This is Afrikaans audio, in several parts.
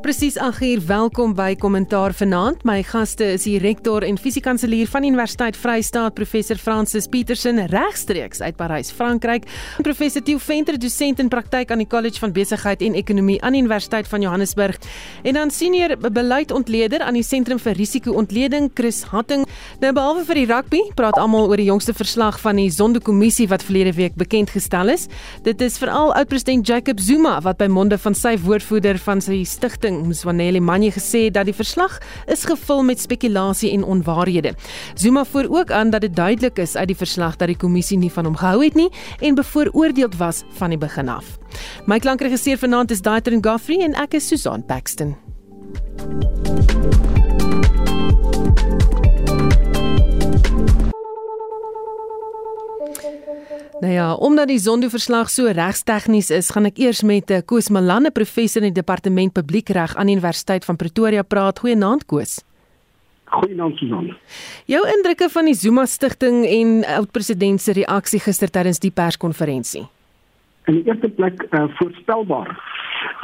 Presies 8 uur welkom by Kommentaar vanaand. My gaste is die rektor en fisiekanselier van Universiteit Vrystaat, professor Francis Petersen regstreeks uit Parys, Frankryk. Professor Theo Venter, dosent in praktyk aan die College van Besigheid en Ekonomie aan die Universiteit van Johannesburg. En dan senior beleidsontleder aan die Sentrum vir Risiko-ontleding, Chris Hatting. Nou behalwe vir die rugby, praat almal oor die jongste verslag van die Zondo-kommissie wat verlede week bekend gestel is. Dit is veral oud-president Jacob Zuma wat by monde van sy woordvoerder van sy stigting Rigting Mswaneli Manje gesê dat die verslag is gevul met spekulasie en onwaarhede. Zuma voer ook aan dat dit duidelik is uit die verslag dat die kommissie nie van hom gehou het nie en bevooroordeeld was van die begin af. My klankregisseur vanaand is Daitrin Goffrey en ek is Susan Paxton. Nou ja, omdat die Zondo-verslag so regstegnies is, gaan ek eers met eh, Koos Malanne, professor in die departement publiekreg aan die Universiteit van Pretoria praat. Goeienaand Koos. Goeienaand Susan. Jou indrukke van die Zuma stigting en oud-president se reaksie gister tydens die perskonferensie? In die eerste plek uh, voorspelbaar.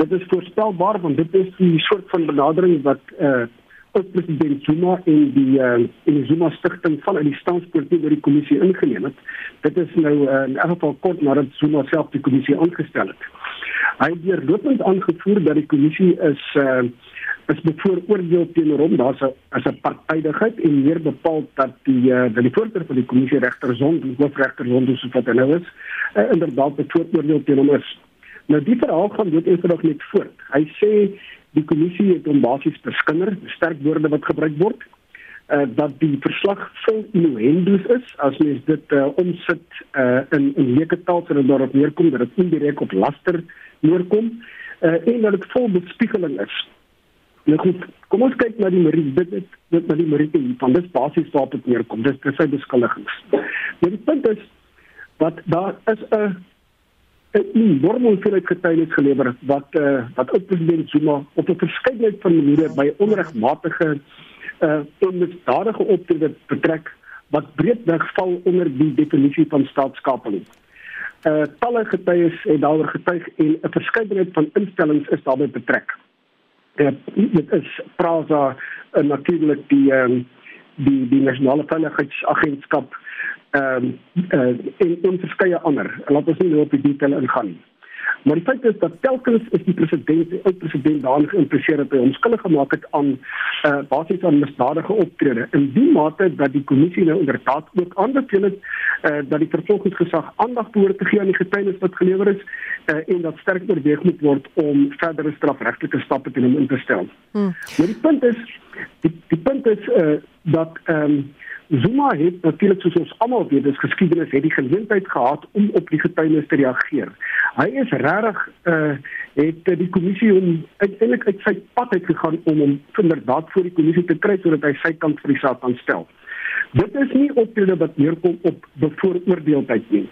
Dit is voorspelbaar want dit is die soort van benadering wat uh, oud-president Zuma en die uh, en die Zuma stigting van uit die staatspolitiek deur die kommissie ingeneem het. Dit is nou uh, in elk geval kort nadat Zuma self die kommissie aangestel het. Hy het deurlopend aangevoer dat die kommissie is uh, is bevooroordeel teenoor hom. Daar's 'n as 'n partydigheid en meer bepaal dat die uh, dat die voorsitter van die kommissie regter Zond, die hoofregter Zond soos wat hy nou is, uh, inderdaad bevooroordeel teenoor hom is. Nou die verhaal gaan dit eenvoudig net voort. Hy sê die kommissie het hom basies beskinder, sterk woorde wat gebruik word, uh, dat die verslag vol innuendos is as mens dit uh, omsit uh, in in leuke taal sodat daarop neerkom dat dit indirek op laster neerkom uh, en dat dit vol bespiegeling is. Nou goed, kom ons kyk na die meriete dit dit, dit na die meriete van dis basies waarop dit neerkom. Dis dis sy beskuldigings. Nou die punt is wat daar is 'n 'n enorme hoeveelheid getuienis gelewer wat eh uh, wat ook president Zuma op 'n verskeidenheid van maniere by onregmatige eh uh, onmisdadige optrede betrek wat breedweg val onder die definisie van staatskapeling. Eh uh, talle getuies het daaroor getuig en 'n verskeidenheid van instellings is daarbey betrek. Eh uh, dit is Prasa en uh, natuurlik die um, die die nasionale veiligheidsagentskap ehm um, uh, en en verskeie ander. Laat ons nie nou op die detail ingaan nie. Maar die feit is dat telkens is die president, die oud president daarin geïmpliseer dat hy onskuldig gemaak het aan eh uh, basies aan misdadige optrede. In die mate dat die kommissie nou inderdaad ook aanbeveel het eh uh, dat die vervolgingsgesag aandag behoort te gee aan die getuienis wat gelewer is eh uh, en dat sterk oorweeg moet word om verdere strafregtelike stappe teen hom in te stel. Hmm. Maar die punt is die die punt is eh uh, dat ehm um, Zuma het natuurlik soos ons almal weet, dis geskiedenis het die geleentheid gehad om op die getuienis te reageer. Hy is regtig uh het die kommissie hom uiteindelik uit sy pad uit gegaan om hom inderdaad voor die kommissie te kry sodat hy sy kant vir die saak kan stel. Dit is nie optrede wat neerkom op bevooroordeeldheid nie.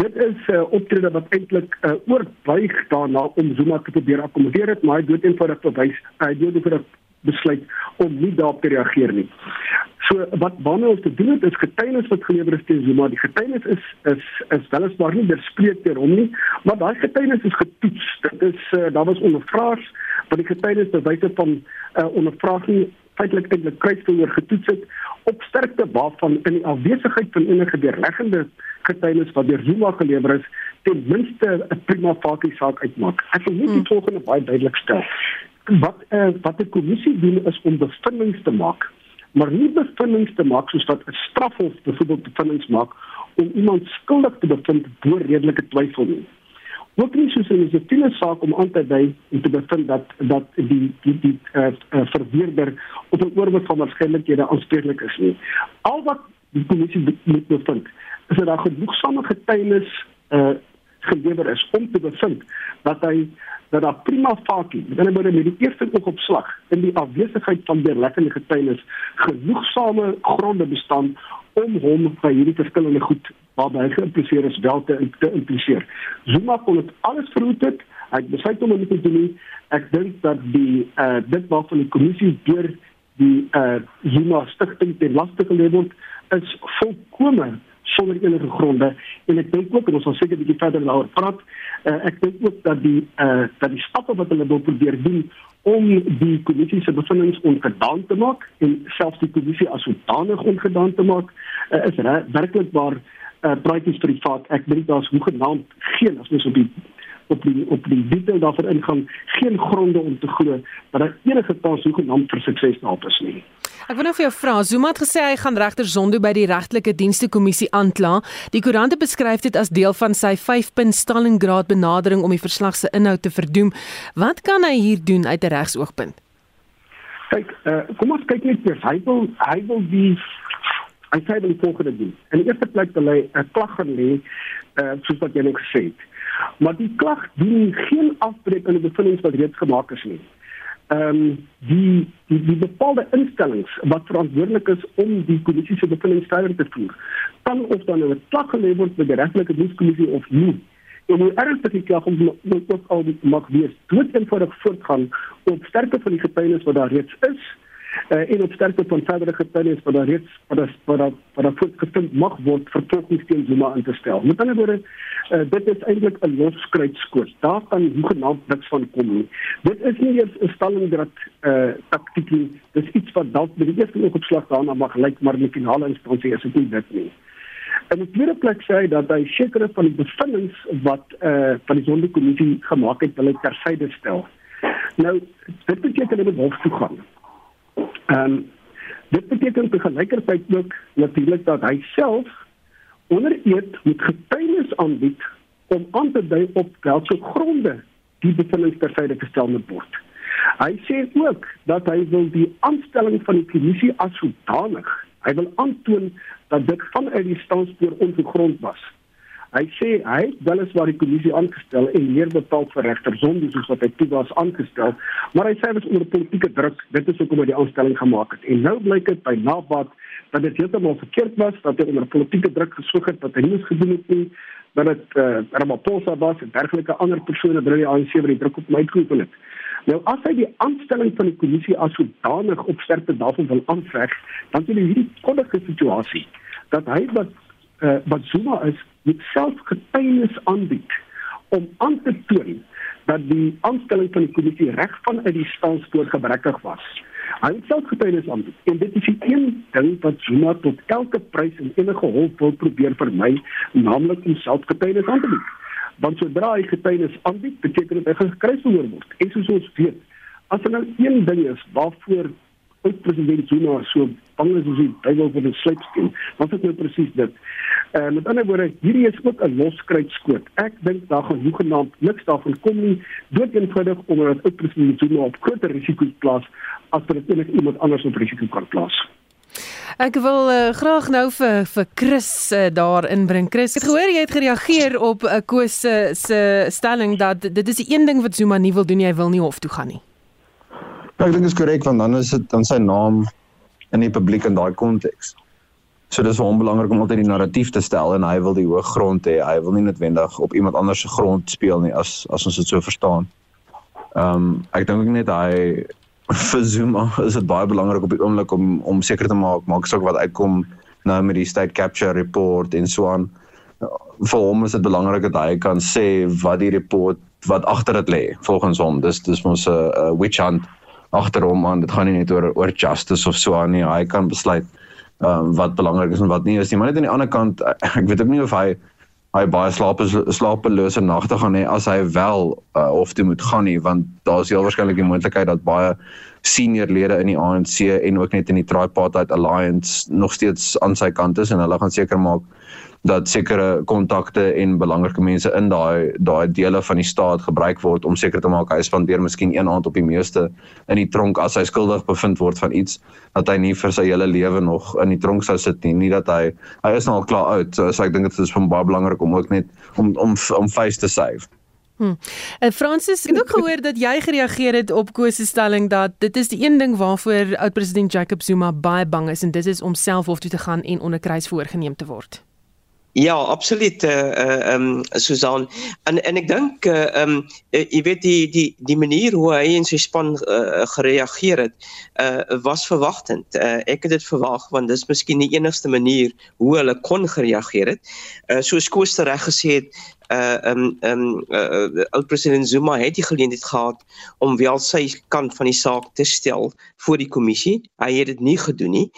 Dit is 'n uh, optrede wat eintlik uh, oorbuig daarna om Zuma te probeer akkommodeer het, maar hy het eenvoudig bewys hy het eenvoudig besluit om nie daarop te reageer nie. Wat wanneer ons te doen het is getuienis wat gelewer is teen Zuma. Die getuienis is is is weliswaar nie bespreek deur hom nie, maar daai getuienis is getoets. Dit is uh, daar was ondervraers wat die getuienis bewyse van uh, ondervraging feitelik eintlik kruisverhoor getoets het op sterkte waarvan in die afwesigheid van enige deurleggende getuienis wat deur Zuma gelewer is ten minste 'n prima facie saak uitmaak. Ek wil net die hmm. volgende baie duidelik stel. Wat uh, wat die kommissie doen is om bevindinge te maak maar nie bevindinge te maak soos wat 'n strafhof byvoorbeeld bevindinge maak om iemand skuldig te bevind bo redelike twyfel nie. Ook nie soos 'n siviele saak om aan te dui en te bevind dat dat die die die uh, uh, verweerder op 'n oorwig van waarskynlikhede aanspreeklik is nie. Al wat die kommissie moet bevind is dat daar genoegsame getuienis uh, gelewer is om te bevind dat hy dat daar prima facie, met ander woorde met die eerste oogopslag in die afwesigheid van deurleggende getuienis genoegsame gronde bestaan om hom by hierdie verskillende goed waarby hy geïmpliseer is wel te, te impliseer. Zuma kon dit alles verhoed het. Hy het besluit om dit te doen. Ek dink dat die uh dit wat van die kommissie deur die uh Zuma stigting te laste gelê word is volkome sonder enige gronde. En ek dink ook en ons sal seker 'n bietjie verder daaroor praat uh, ek dink ook dat die uh, dat die stappe wat hulle wil probeer doen om die kommissie se bevindinge ongedaan te maak en selfs die kommissie as sodanig ongedaan te maak uh, is werklik waar uh, praatjies privaat. Ek dink daar's hoegenaamd geen as mens op die op die op die detail daarvan ingaan geen gronde om te glo dat daar enige kans hoegenaamd vir sukses daar is nie. Ek wil nou vir jou vra, Zuma het gesê hy gaan regter Zondo by die regtelike dienste kommissie aankla. Die koerante beskryf dit as deel van sy 5-punt Stalingrad benadering om die verslag se inhoud te verdoem. Wat kan hy hier doen uit 'n regsoogpunt? Kyk, uh, kom ons kyk net eers. Hy wil hy wil die hy sê die volgende doen. In die eerste plek wil hy 'n klag lê, uh, soos wat jy net gesê het. Maar die klag dien geen afbreek aan die bevindinge wat reeds gemaak is nie. Ehm um, die, die die bepaalde instellings wat verantwoordelik is om die kommissie se bevindinge verder te voer, kan of dan 'n klag gelê word by die regtelike dienskommissie of nie. En die klag moet ook al mag wees, moet eenvoudig voortgaan op sterkte van die getuienis wat daar reeds is uh, en op sterkte van verdere getuienis wat daar reeds wat daar wat daar wat daar voortgevind mag word vervolgings teen Zuma in te stel. Met ander woorde, uh, dit is eintlik 'n loskruitskoot. Daar kan hoegenaamd niks van kom nie. Dit is nie eers 'n Stalingrad uh taktiek nie. Dis iets wat dalk by die eerste oogopslag daarna mag lyk, maar in die finale instansie is dit nie dit nie. En die tweede plek sê hy dat hy sekere van die bevindinge wat uh van die sondekommissie gemaak het, wil hy tersyde stel. Nou, dit beteken dat hy hof toe gaan. Ehm um, dit beteken tegelykertyd ook natuurlik dat hy self onder eed moet getuienis aanbied om aan te dui op watter gronde die bevindings ter syde gestel moet word. Hy sê ook dat hy wil die aanstelling van die kommissie as sodanig, hy wil aantoon dat dit vanuit die standspoor ongegrond was. Hy sê hy het weliswaar die kommissie aangestel en meer betaal vir regter Zondo soos wat hy toe was aangestel, maar hy sê dit is onder politieke druk. Dit is hoekom hy die aanstelling gemaak het. En nou blyk dit by nabat dat dit heeltemal verkeerd was dat hy onder politieke druk gesoek het wat hy nie gedoen het nie, dat dit eh uh, Ramaphosa was en dergelike ander persone binne die ANC wat die druk op my gekoppel het. Nou as hy die aanstelling van die kommissie as sodanig op sterkte daarvan wil aanveg, dan sien jy hierdie koddige situasie dat hy wat uh, wat Zuma is moet self getuienis aanbied om aan te toon dat die aanstelling van die kommissie reg van uit die staatspoor gebrekkig was. Hy het self getuienis aanbied en dit is die een ding wat Zuma tot elke prys en enige hulp wil probeer vermy, naamlik om self getuienis aan te bied. Want sodra hy getuienis aanbied, beteken dit hy gaan gekruis word. En soos ons weet, as er nou een ding is waarvoor oud president Zuma so bang is as hy Bybel vir die sluipsteen. Wat is nou presies dit? Uh, met ander woorde, hierdie is ook 'n loskruitskoot. Ek dink daar gaan hoegenaamd niks daarvan kom nie, dood eenvoudig omdat oud president Zuma op groter risiko plaas as wat dit enige iemand anders op risiko kan plaas. Ek wil uh, graag nou vir vir Chris uh, daar inbring. Chris, ek gehoor jy het gereageer op 'n uh, Koos se stelling dat dit is die een ding wat Zuma nie wil doen, hy wil nie hof toe gaan nie. Ja, ek dink dit is korrek want dan is dit dan sy naam in die publiek in daai konteks. So dis hom belangrik om altyd die narratief te stel en hy wil die hoë grond hê. Hy wil nie noodwendig op iemand anders se grond speel nie as as ons dit so verstaan. Ehm um, ek dink ook net hy vir Zuma is dit baie belangrik op die oomblik om om seker te maak maak saak wat uitkom nou met die state capture report en so aan. Vir hom is dit belangrik dat hy kan sê wat die report wat agter dit lê volgens hom. Dis dis mos 'n witch hunt agter hom aan. Dit gaan nie net oor oor justice of so aan nie. Hy kan besluit ehm um, wat belangrik is en wat nie is nie. Maar net aan die ander kant, ek weet ook nie of hy hy baie slaap slapelose nagte gaan hê as hy wel uh, of toe moet gaan nie, want daar is heel waarskynlik die moontlikheid dat baie senior lede in die ANC en ook net in die Tripartite Alliance nog steeds aan sy kant is en hulle gaan seker maak dat sekere kontakte en belangrike mense in daai daai dele van die staat gebruik word om seker te maak hy spandeer miskien een aand op die meeste in die tronk as hy skuldig bevind word van iets dat hy nie vir sy hele lewe nog in die tronk sou sit nie. Nie dat hy hy is nou al klaar oud so, so ek dink dit is van baie belangrik om ook net om om om face te save Hm. En Francis, ek het ook gehoor dat jy gereageer het op Koos se stelling dat dit is die een ding waarvoor oud-president Jacob Zuma baie bang is en dit is om self hof toe te gaan en onder kruis voorgeneem te word. Ja, absoluut eh uh, ehm um, Susan. En en ek dink eh uh, ehm um, uh, jy weet die die die manier hoe hy en sy span uh, gereageer het, eh uh, was verwagtend. Eh uh, ek het dit verwag want dis miskien die enigste manier hoe hulle kon gereageer het. Eh uh, soos Koos reg gesê het, uh um um uh, oud president Zuma het die geleentheid gehad om wel sy kant van die saak te stel voor die kommissie. Hy het dit nie gedoen nie.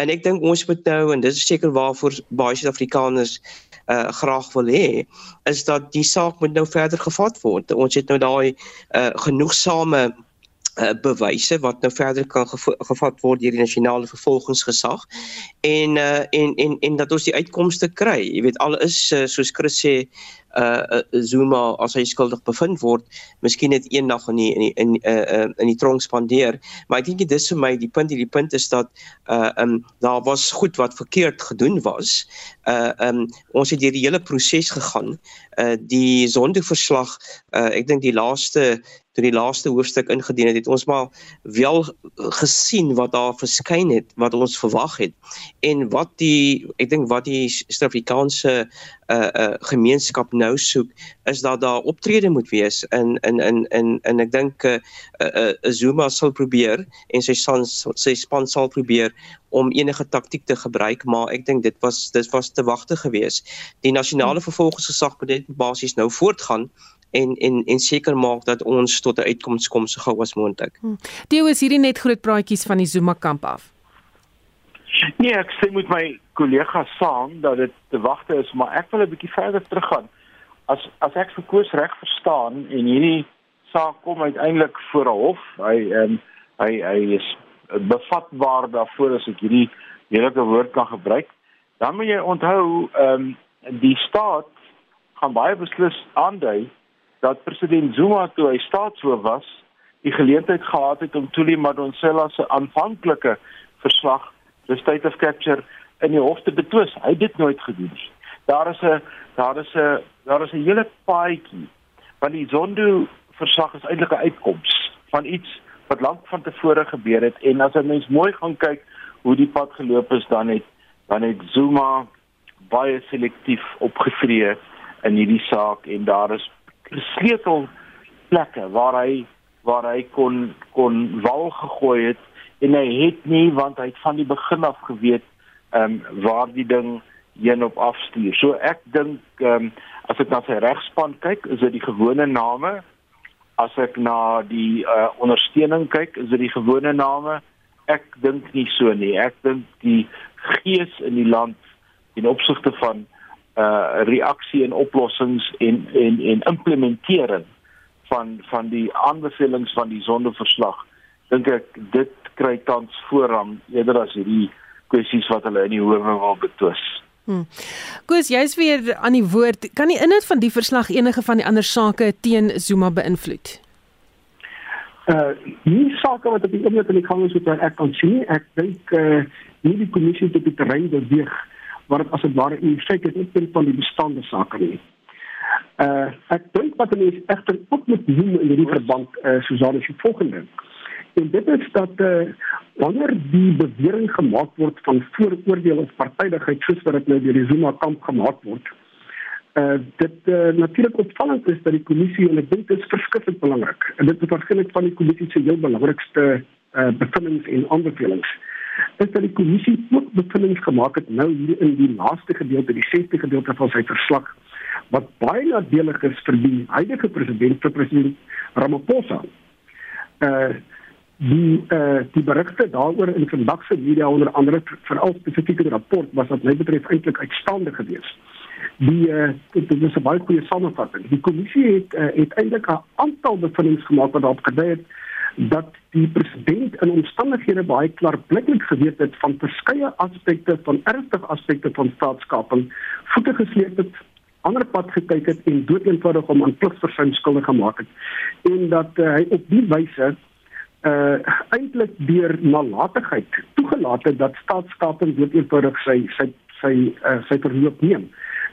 En ek dink ons moet nou en dit is seker waarvoor baie Suid-Afrikaners uh graag wil hê is dat die saak moet nou verder gevat word. Ons het nou daai uh genoegsame uh, bewyse wat nou verder kan gevat word deur die nasionale vervolgingsgesag en uh, en en en dat ons die uitkomste kry. Jy weet al is uh, soos Chris sê uh Zuma as hy skuldig bevind word, miskien net een nag in die, in die, in uh in die tronk spandeer. Maar ek dink dit is vir my die punt hierdie punt is dat uh um daar was goed wat verkeerd gedoen was. Uh um ons het deur die hele proses gegaan. Uh die sondeverslag uh ek dink die laaste toe die laaste hoofstuk ingedien het, het ons maar wel gesien wat daar verskyn het wat ons verwag het en wat die ek dink wat die Suid-Afrikaanse uh uh gemeenskap nou soek is dat daar optrede moet wees in in in in en ek dink uh, uh, uh, Zuma sal probeer en sy span sy span sal probeer om enige taktik te gebruik maar ek dink dit was dit was te wagte geweest. Die nasionale vervolgingsgesag moet net basies nou voortgaan en en en seker maak dat ons tot 'n uitkoms kom so gou as moontlik. Hmm. Dio is hierdie net groot praatjies van die Zuma kamp af. Nee, ek sê met my kollega saam dat dit te wagte is, maar ek wil 'n bietjie verder teruggaan. As as ek verkoos reg verstaan en hierdie saak kom uiteindelik voor 'n hof, hy en hy hy is bevatbaar daarvoor as ek hierdie heelike woord kan gebruik, dan moet jy onthou, ehm um, die staat gaan baie beslis aandui dat president Zuma toe hy staatshoof was, die geleentheid gehad het om Thuli Madonsela se aanvanklike verslag, the state of capture in die hof te betwis. Hy het dit nooit gedoen nie. Daar is 'n daar is 'n daar is 'n hele paadjie want die Zondo verslag is eintlik 'n uitkoms van iets wat lank van tevore gebeur het en as 'n mens mooi gaan kyk hoe die pad geloop is dan het dan het Zuma baie selektief opgetree in hierdie saak en daar is sleutel plekke waar hy waar hy kon kon wal gegooi het en hy het nie want hy het van die begin af geweet ehm um, waar die ding heen op afstuur. So ek dink ehm um, as ek na sy regspan kyk, is dit die gewone name. As ek na die uh, ondersteuning kyk, is dit die gewone name. Ek dink nie so nie. Ek dink die gees in die land in opsigte van uh reaksie en oplossings en en en implementering van van die aanbevelings van die sondeverslag dink ek dit kry tans voorrang eerder as hierdie kwessies wat hulle in die howe wil betwis. Hmm. Goeie, jy's weer aan die woord. Kan die inhoud van die verslag enige van die ander sake teen Zuma beïnvloed? Uh, die sake wat op die oomblik in die gang is wat ek kan sien, ek dink uh nie die kommissie op die terrein beweeg waar dit as dit ware in feite net punt van die bestaande sake nie. Uh ek dink wat mense egter ook moet doen in hierdie verband uh Susan is die volgende. En dit is dat uh wanneer die bewering gemaak word van vooroordeel of partydigheid soos wat dit nou deur die Zuma kamp gemaak word. Uh dit uh, natuurlik opvallend is dat die kommissie en ek dink dit is verskriklik belangrik. En dit is waarskynlik van die kommissie se heel belangrikste uh bevindinge en aanbevelings is dat die kommissie ook bevindinge gemaak het nou hier in die laaste gedeelte, die 60 gedeelte van sy verslag wat baie nadelig is vir die huidige president, vir president Ramaphosa. Uh die uh die berigte daaroor in vandag se media onder andere veral spesifieke rapport was wat my betref eintlik uitstaande geweest. Die uh dit is 'n baie goeie samevatting. Die kommissie het uh, het eintlik 'n aantal bevindinge gemaak wat daarop gedui het dat die president in omstandighede baie klaarbliklik geweet het van verskeie aspekte van ernstige aspekte van staatskaping voete gesleep het ander pad gekyk het en doeteenvoudig om aan pligsversuim skuldig gemaak het. En dat uh, hy op die wyse uh eintlik deur nalatigheid toegelaat het dat staatskaping doeteenvoudig sy sy sy uh, sy verloop neem.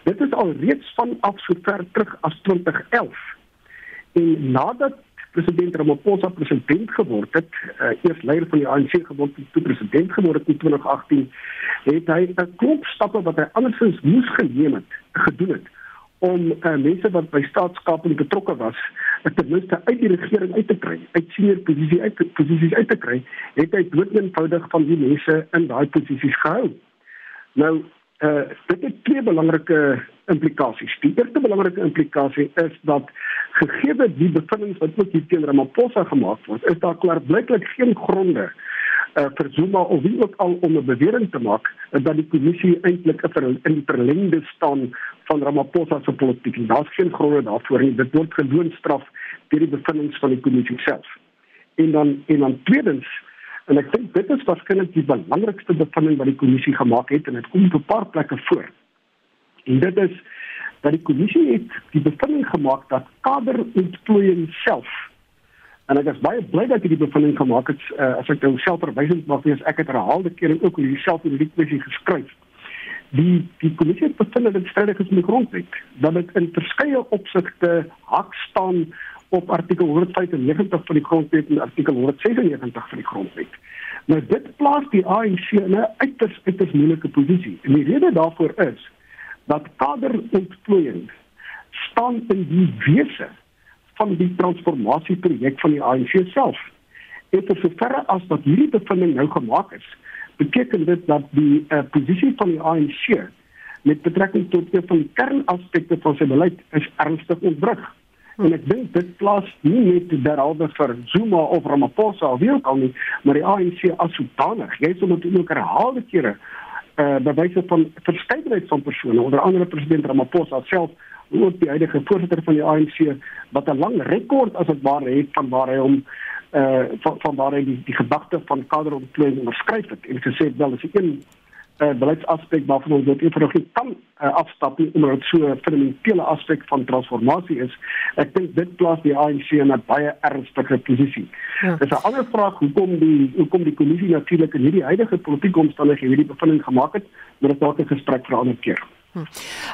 Dit is al reeds van af so ver terug as 2011 en nadat president Ramaphosa president geword het, uh, eers leier van die ANC geword het, toe president geword het in 2018, het hy 'n klomp stappe wat hy andersins moes geneem het, gedoen het om uh, mense wat by staatskaping betrokke was, ten minste uit die regering uit te kry, uit senior posisie uit posisies uit te kry, het hy doodeenvoudig van die mense in daai posisies gehou. Nou, uh, dit het twee belangrike implikasies. Die eerste belangrike implikasie is dat gegee die bevindinge wat ook hier teen Ramaphosa gemaak word, is daar klaarblyklik geen gronde uh, vir Zuma of wie ook al om 'n bewering te maak dat die kommissie eintlik in die verlengde staan van Ramaphosa se politiek. Daar's geen gronde daarvoor nie. Dit word gewoon straf deur die bevindinge van die kommissie self. En dan en dan tweedens en ek dink dit is waarskynlik die belangrikste bevinding wat die kommissie gemaak het en dit kom op 'n paar plekke voor. En dit is dat die kommissie het die bevinding gemaak dat kaderontplooiing self En ek is baie bly dat hierdie bevinding gemaak het uh, as ek nou selfverwysend mag wees ek het herhaalde kere ook oor hierdie selfverwysende kwessie geskryf. Die die kommissie het bevind dat dit strydig is met die grondwet, dat dit in verskeie opsigte hak staan op artikel 195 van die grondwet en artikel 196 van die grondwet. Nou dit plaas die ANC in 'n uiters uiters moeilike posisie. En die rede daarvoor is dat kaderontplooiing staan in die wese van die transformasieprojek van die ANC self. En vir sover as wat hierdie bevinding nou gemaak is, beteken dit dat die uh, posisie van die ANC met betrekking tot een van die kernaspekte van sy beleid is ernstig ontwrig. En ek dink dit plaas nie net derhalwe vir Zuma of Ramaphosa of wie ook al nie, maar die ANC as sodanig. Jy sal natuurlik herhaalde kere eh uh, bewyse van verskeidenheid van persone, onder andere president Ramaphosa self ook die huidige voorsitter van die ANC wat 'n lang rekord as dit ware het van waar hy hom uh van, van waar hy die, die gedagte van kaderontplooiing onderskryf het en gesê wel as 'n een uh, beleidsaspek waarvan ons dit eenvoudig nie kan uh, afstap nie omdat dit so 'n fundamentele aspek van transformasie is. Ek dink dit plaas die ANC in 'n baie ernstige posisie. Ja. Dis 'n ander vraag hoekom die hoekom die kommissie natuurlik in hierdie huidige politieke omstandighede hierdie bevinding gemaak het, maar dit dalk 'n gesprek vir 'n ander keer. Hm.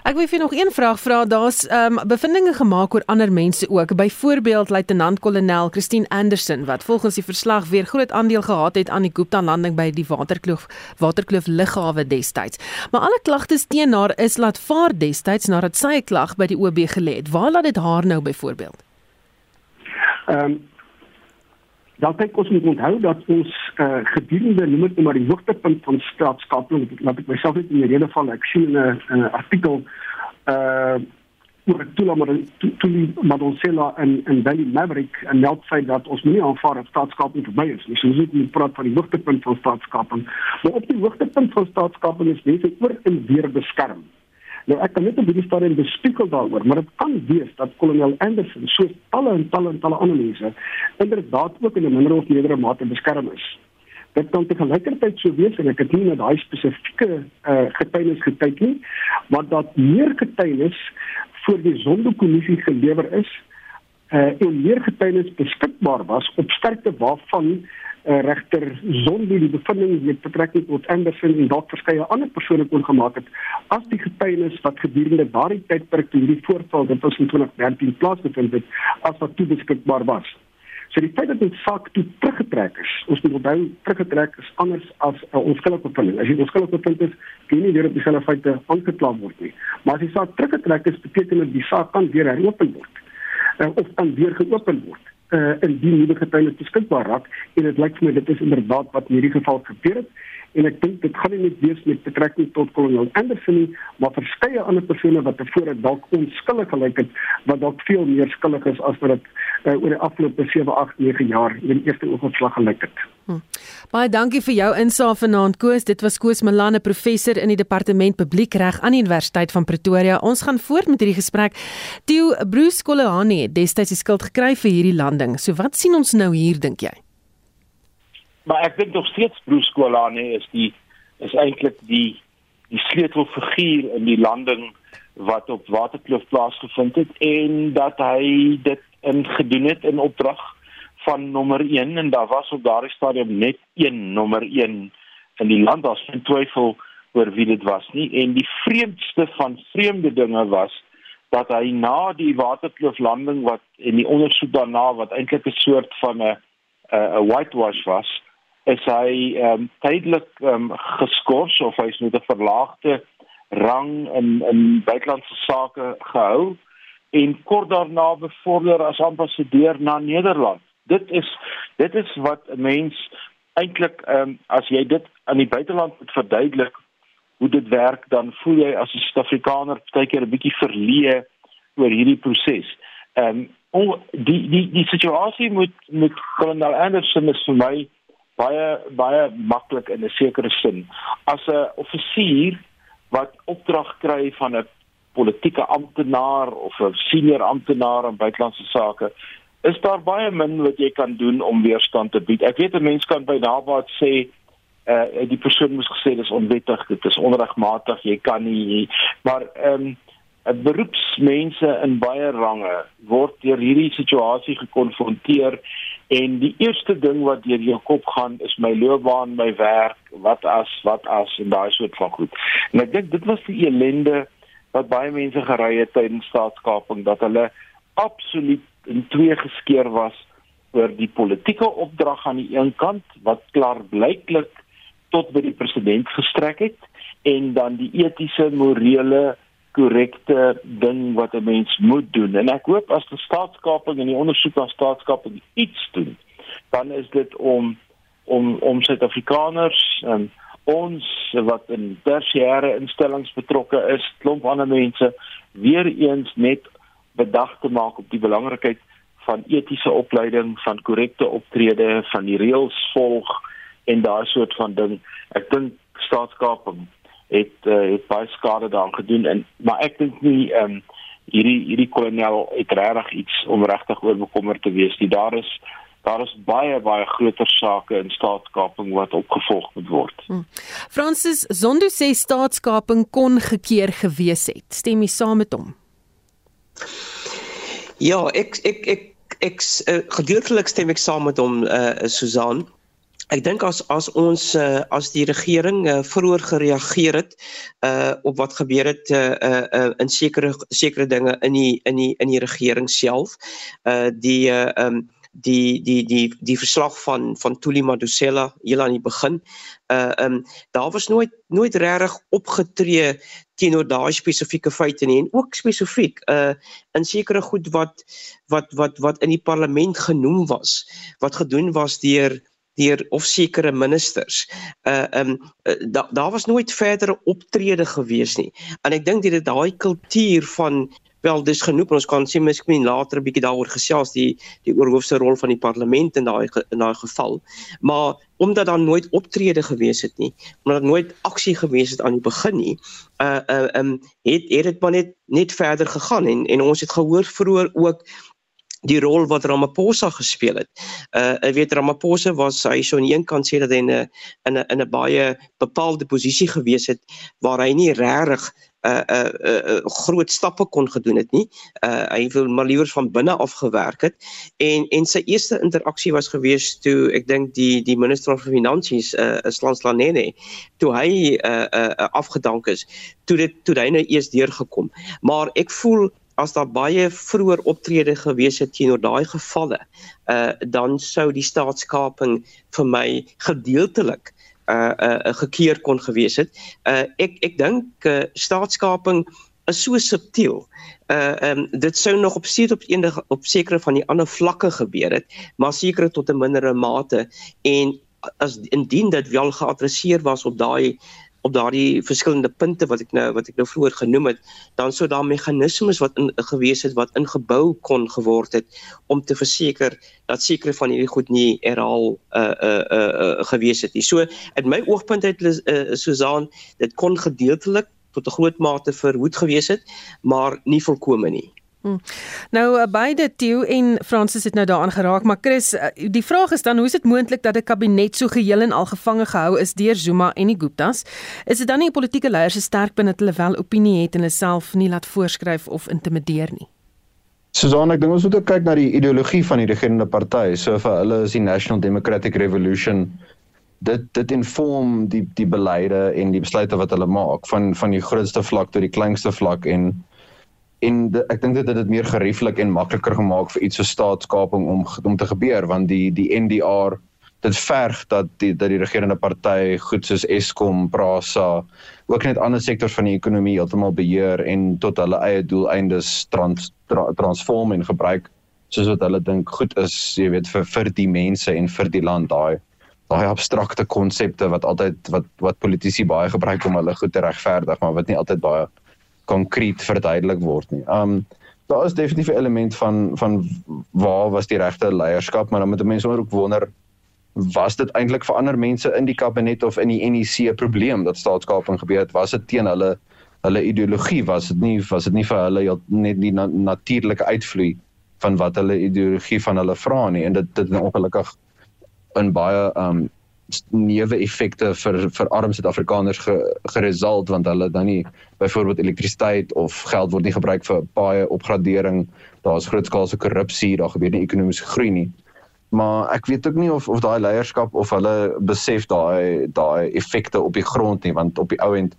Ek wil vir nog een vraag vra. Daar's ehm um, bevindinge gemaak oor ander mense ook. Byvoorbeeld luitenant-kolonel Christine Anderson wat volgens die verslag weer groot aandeel gehad het aan die Gupta landing by die Waterkloof Waterkloof lughawe destyds. Maar alle klagtes teen haar is laat vaar destyds nadat sy 'n klag by die OB gelê het. Waar laat dit haar nou byvoorbeeld? Ehm um, dan kyk ons moet onthou dat ons uh, gedurende noem dit maar die hoogtepunt van staatskaping wat ek myself net in die rede van ek sien in 'n 'n artikel uh oor Tula Tuli Madonsela en en Valley Maverick en meld sy dat ons nie aanvaar dat staatskaping verby is nie. So ons moet praat van die hoogtepunt van staatskaping. Maar op die hoogtepunt van staatskaping is mense oor en weer beskerm. Nou ek kan net op hierdie stadium bespiekel daaroor, maar dit kan wees dat kolonel Anderson so talle en talle en talle ander mense inderdaad ook in 'n minder of meerdere mate beskerm is. Dit kan te gelykertyd so wees en ek het nie na daai spesifieke uh, getuienis gekyk nie, maar dat meer getuienis voor die sondekommissie gelewer is uh, en meer getuienis beskikbaar was op sterkte waarvan uh, regter Zondi die bevindings met betrekking tot Anderson en dalk verskeie ander persone kon gemaak het as die getuienis wat gedurende daardie tydperk toe hierdie voorval dit was in 2013 plaasgevind het as wat toe beskikbaar was. So die feit dat dit saak toe teruggetrek is, ons moet onthou teruggetrek is anders as 'n uh, onskuldige bevinding. As jy onskuldig bevind is, kan jy nie weer op dieselfde feite aangekla word nie. Maar as die saak teruggetrek is, beteken dit die saak kan weer heropen word. Uh, of kan weer geopen word uh, in die nuwe getuienis beskikbaar raak en dit lyk vir my dit is inderdaad wat in hierdie geval gebeur het en ek dink dit gaan nie net wees met betrekking tot kolonel Anderson nie maar verskeie ander persone wat tevore dalk onskuldig gelyk het wat dalk veel meer skuldig is as wat dit uh, oor die afgelope 7 8 9 jaar in die eerste oogopslag gelyk het. Hm. Baie dankie vir jou insaag vanaand Koos. Dit was Koos Malanne, professor in die departement publiekreg aan die Universiteit van Pretoria. Ons gaan voort met hierdie gesprek. Theo Bruce Kolehani het destyds die skuld gekry vir hierdie landing. So wat sien ons nou hier dink jy? Maar ek dink nog steeds Bruce Kolehani is die is eintlik die die sleutelfiguur in die landing wat op Waterkloof plaasgevind het en dat hy dit in gedoen het in opdrag van nommer 1 en daar was op daardie stadium net een nommer 1 in die land. Daar's geen twyfel oor wie dit was nie. En die vreemdste van vreemde dinge was dat hy na die waterkloof landing wat en die ondersoek daarna wat eintlik 'n soort van 'n 'n whitewash was is hy ehm um, tydelik ehm um, geskort of hy's met 'n verlaagde rang in in buitelandse sake gehou en kort daarna bevorder as ambassadeur na Nederland. Dit is dit is wat 'n mens eintlik ehm um, as jy dit aan die buiteland moet verduidelik hoe dit werk dan voel jy as 'n Suid-Afrikaner baie keer 'n bietjie verleë oor hierdie proses. Ehm um, die die die situasie met met kolonel Anderson is vir my baie baie maklik in 'n sekere sin. As 'n offisier wat opdrag kry van 'n politieke amptenaar of 'n senior amptenaar in buitelandse sake, is daar baie min wat jy kan doen om weerstand te bied. Ek weet 'n mens kan by nabaat sê uh die persoon moes gesê dis onwettig, dit is onregmatig, jy kan nie, maar ehm um, beroepsmense in baie range word deur hierdie situasie gekonfronteer en die eerste ding wat deur jou kop gaan is my loopbaan, my werk, wat as, wat as en daai soort van goed. En ek dink dit was die ellende wat baie mense gery het tydens staatskaping dat hulle absoluut in twee geskeur was oor die politieke opdrag aan die een kant wat klaar blyklik tot by die president gestrek het en dan die etiese morele korrekte ding wat 'n mens moet doen. En ek hoop as die staatskaping en die ondersoek na staatskaping iets doen, dan is dit om om om Suid-Afrikaners en ons wat in tersiêre instellings betrokke is, klomp ander mense weer eens net bedag te maak op die belangrikheid van etiese opleiding, van korrekte optrede, van die reëls volg en daai soort van ding. Ek dink staatskaping het uh, het baie skade daaraan gedoen en maar ek dink nie ehm um, hierdie hierdie kolonel het regtig iets om regtig oor bekommerd te wees. Die daar is daar is baie baie groter sake in staatskaping wat opgevolg moet word. Hmm. Francis Zondo sê staatskaping kon gekeer gewees het. Stem jy saam met hom? Ja, ek ek ek ek uh, gedeeltelik stem ek saam met hom eh uh, Susan. Ek dink as as ons uh, as die regering uh, vroeër gereageer het uh op wat gebeur het uh, uh in sekere sekere dinge in die in die in die regering self uh die uh um die die die die verslag van van Tuli Madusela heel aan die begin uh um daar was nooit nooit regtig opgetree teenoor daai spesifieke feite nie. En ook spesifiek uh in sekere goed wat wat wat wat in die parlement genoem was wat gedoen was deur deur of sekere ministers. Uh um uh, daar daar was nooit verdere optrede gewees nie. En ek dink dit daai kultuur van wel dis genoeg ons kan sê miskien later 'n bietjie daaroor gesels die die oorhoofse rol van die parlement in daai in daai geval. Maar omdat daar nooit optrede gewees het nie, omdat daar nooit aksie gewees het aan die begin nie, uh uh um het het dit maar net net verder gegaan en en ons het gehoor vroeër ook die rol wat Ramaphosa gespeel het. Uh ek weet Ramaphosa was hy so aan een kant sê dat hy in 'n in 'n in 'n baie bepaalde posisie gewees het waar hy nie regtig 'n uh, 'n uh, uh, uh, groot stappe kon gedoen het nie. Uh hy wil maar liewer van binne af gewerk het en en sy eerste interaksie was gewees toe ek dink die die minister van finansies uh Slanslanene toe hy uh, uh afgedank is toe dit toe hy nou eers deurgekom. Maar ek voel as daar baie vroeër optrede gewees het teenoor daai gevalle, uh dan sou die staatskaping vir my gedeeltelik uh uh gekeer kon gewees het. Uh ek ek dink uh, staatskaping is so subtiel. Uh um, dit sou nog op seker op enige op sekere van die ander vlakke gebeur het, maar seker tot 'n mindere mate en as indien dit wel geadresseer was op daai op daardie verskillende punte wat ek nou wat ek nou vroeër genoem het, dan sou daar meganismes wat in gewees het wat ingebou kon geword het om te verseker dat sekere van hierdie goed nie herhaal uh uh uh, uh gewees het nie. So uit my oogpunt uit uh, Susan, dit kon gedeeltelik tot 'n groot mate verhoed gewees het, maar nie volkome nie. Hmm. Nou uh, beide Theo en Francis het nou daaraan geraak, maar Chris, uh, die vraag is dan hoe is dit moontlik dat 'n kabinet so geheel en al gevange gehou is deur Zuma en die Guptas? Is dit dan nie politieke leiers se sterk binne hulle wel opinie het en hulle self nie laat voorskryf of intimideer nie? Susan, ek dink ons moet ook kyk na die ideologie van die regerende party. So vir hulle is die National Democratic Revolution dit dit inform die die beleide en die besluite wat hulle maak van van die grootste vlak tot die kleinste vlak en en de, ek dink dit het dit meer gerieflik en makliker gemaak vir iets so staatskaping om om te gebeur want die die NDR dit verg dat die dat die regerende party goed soos Eskom, Prasa, ook net ander sektore van die ekonomie heeltemal beheer en tot hulle eie doeleindes trans, tra, transform en gebruik soos wat hulle dink goed is, jy weet vir vir die mense en vir die land daai daai abstrakte konsepte wat altyd wat wat politici baie gebruik om hulle goed te regverdig, maar wat nie altyd baie konkreet verduidelik word nie. Um daar is definitief 'n element van van waar was die regte leierskap, maar dan moet mense ook wonder was dit eintlik vir ander mense in die kabinet of in die NEC probleem dat staatskaping gebeur het? Was dit teen hulle hulle ideologie? Was dit nie was dit nie vir hulle net die na, natuurlike uitvloei van wat hulle ideologie van hulle vra nie en dit dit is ongelukkig in baie um neuwe effekte vir vir arm Suid-Afrikaners ge, geresult want hulle dan nie byvoorbeeld elektrisiteit of geld word nie gebruik vir baie opgradering. Daar's grootskaalse korrupsie, daar gebeur nie ekonomiese groei nie. Maar ek weet ook nie of of daai leierskap of hulle besef daai daai effekte op die grond nie want op die ou end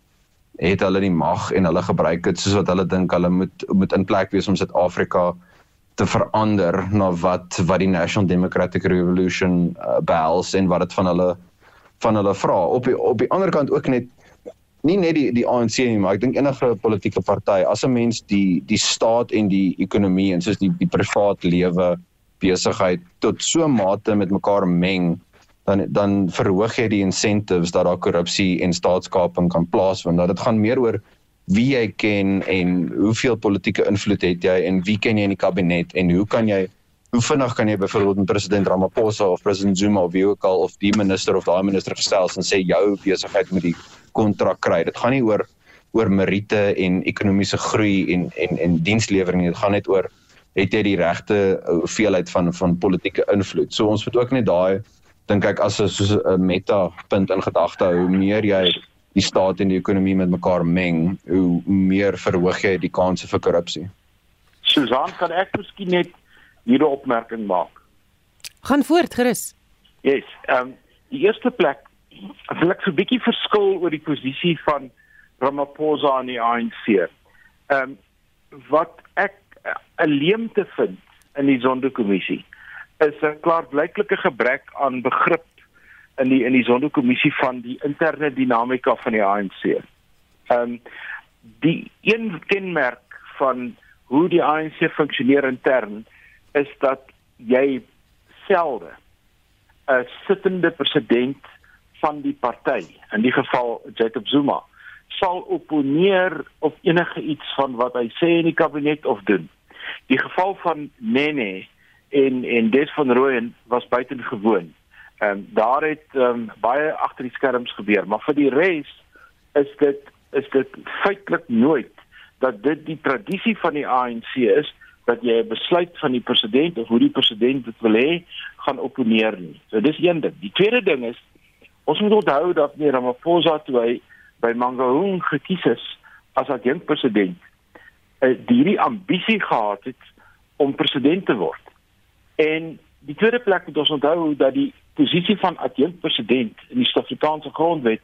het hulle die mag en hulle gebruik dit soos wat hulle dink hulle moet moet in plek wees om Suid-Afrika te verander na wat wat die National Democratic Revolution uh, behels en wat dit van hulle van hulle vra. Op die, op die ander kant ook net nie net die die ANC nie, maar ek dink enige politieke party as 'n mens die die staat en die ekonomie en soos die die privaat lewe besigheid tot so mate met mekaar meng dan dan verhoog jy die incentives dat daar korrupsie en staatskaping kan plaasvind. Dat dit gaan meer oor wie jy ken en hoeveel politieke invloed het jy en wie ken jy in die kabinet en hoe kan jy hoe vinnig kan jy byvoorbeeld met president Ramaphosa of president Zuma of wie ook al of die minister of daai minister gesels en sê jou besigheid moet die kontrak kry. Dit gaan nie oor oor meriete en ekonomiese groei en en en dienslewering nie. Dit gaan net oor het jy die regte hoeveelheid van van politieke invloed. So ons moet ook net daai dink ek as 'n soos 'n meta punt in gedagte hou. Hoe meer jy die staat en die ekonomie met mekaar meng, hoe meer verhoog jy die kanse vir korrupsie. Susan, kan ek miskien net hier 'n opmerking maak? Gaan voort, gerus. Yes, ehm um, die eerste plek wil ek so 'n bietjie verskil oor die posisie van Ramaphosa en die ANC. Ehm um, wat ek 'n leemte vind in die Zondo-kommissie is 'n klaarblyklike gebrek aan begrip in die in die Zondo-kommissie van die interne dinamika van die ANC. Ehm um, die een kenmerk van hoe die ANC funksioneer intern is dat jy selde 'n sittende president van die party, in die geval Jacob Zuma, sal opponeer op enige iets van wat hy sê in die kabinet of doen. Die geval van Nene en en Des van Rooyen was buitengewoon. Ehm um, daar het um, baie agter die skerms gebeur, maar vir die res is dit is dit feitelik nooit dat dit die tradisie van die ANC is dat jy 'n besluit van die president of hoe die president dit wil hê gaan opponeer nie. So dis een ding. Die tweede ding is ons moet onthou dat nie Ramaphosa toe hy by Mangaung gekies is as adjunkt president, uh, hierdie ambisie gehad het om president te word. En die tweede plek moet ons onthou dat die posisie van adjunkt president in die Suid-Afrikaanse grondwet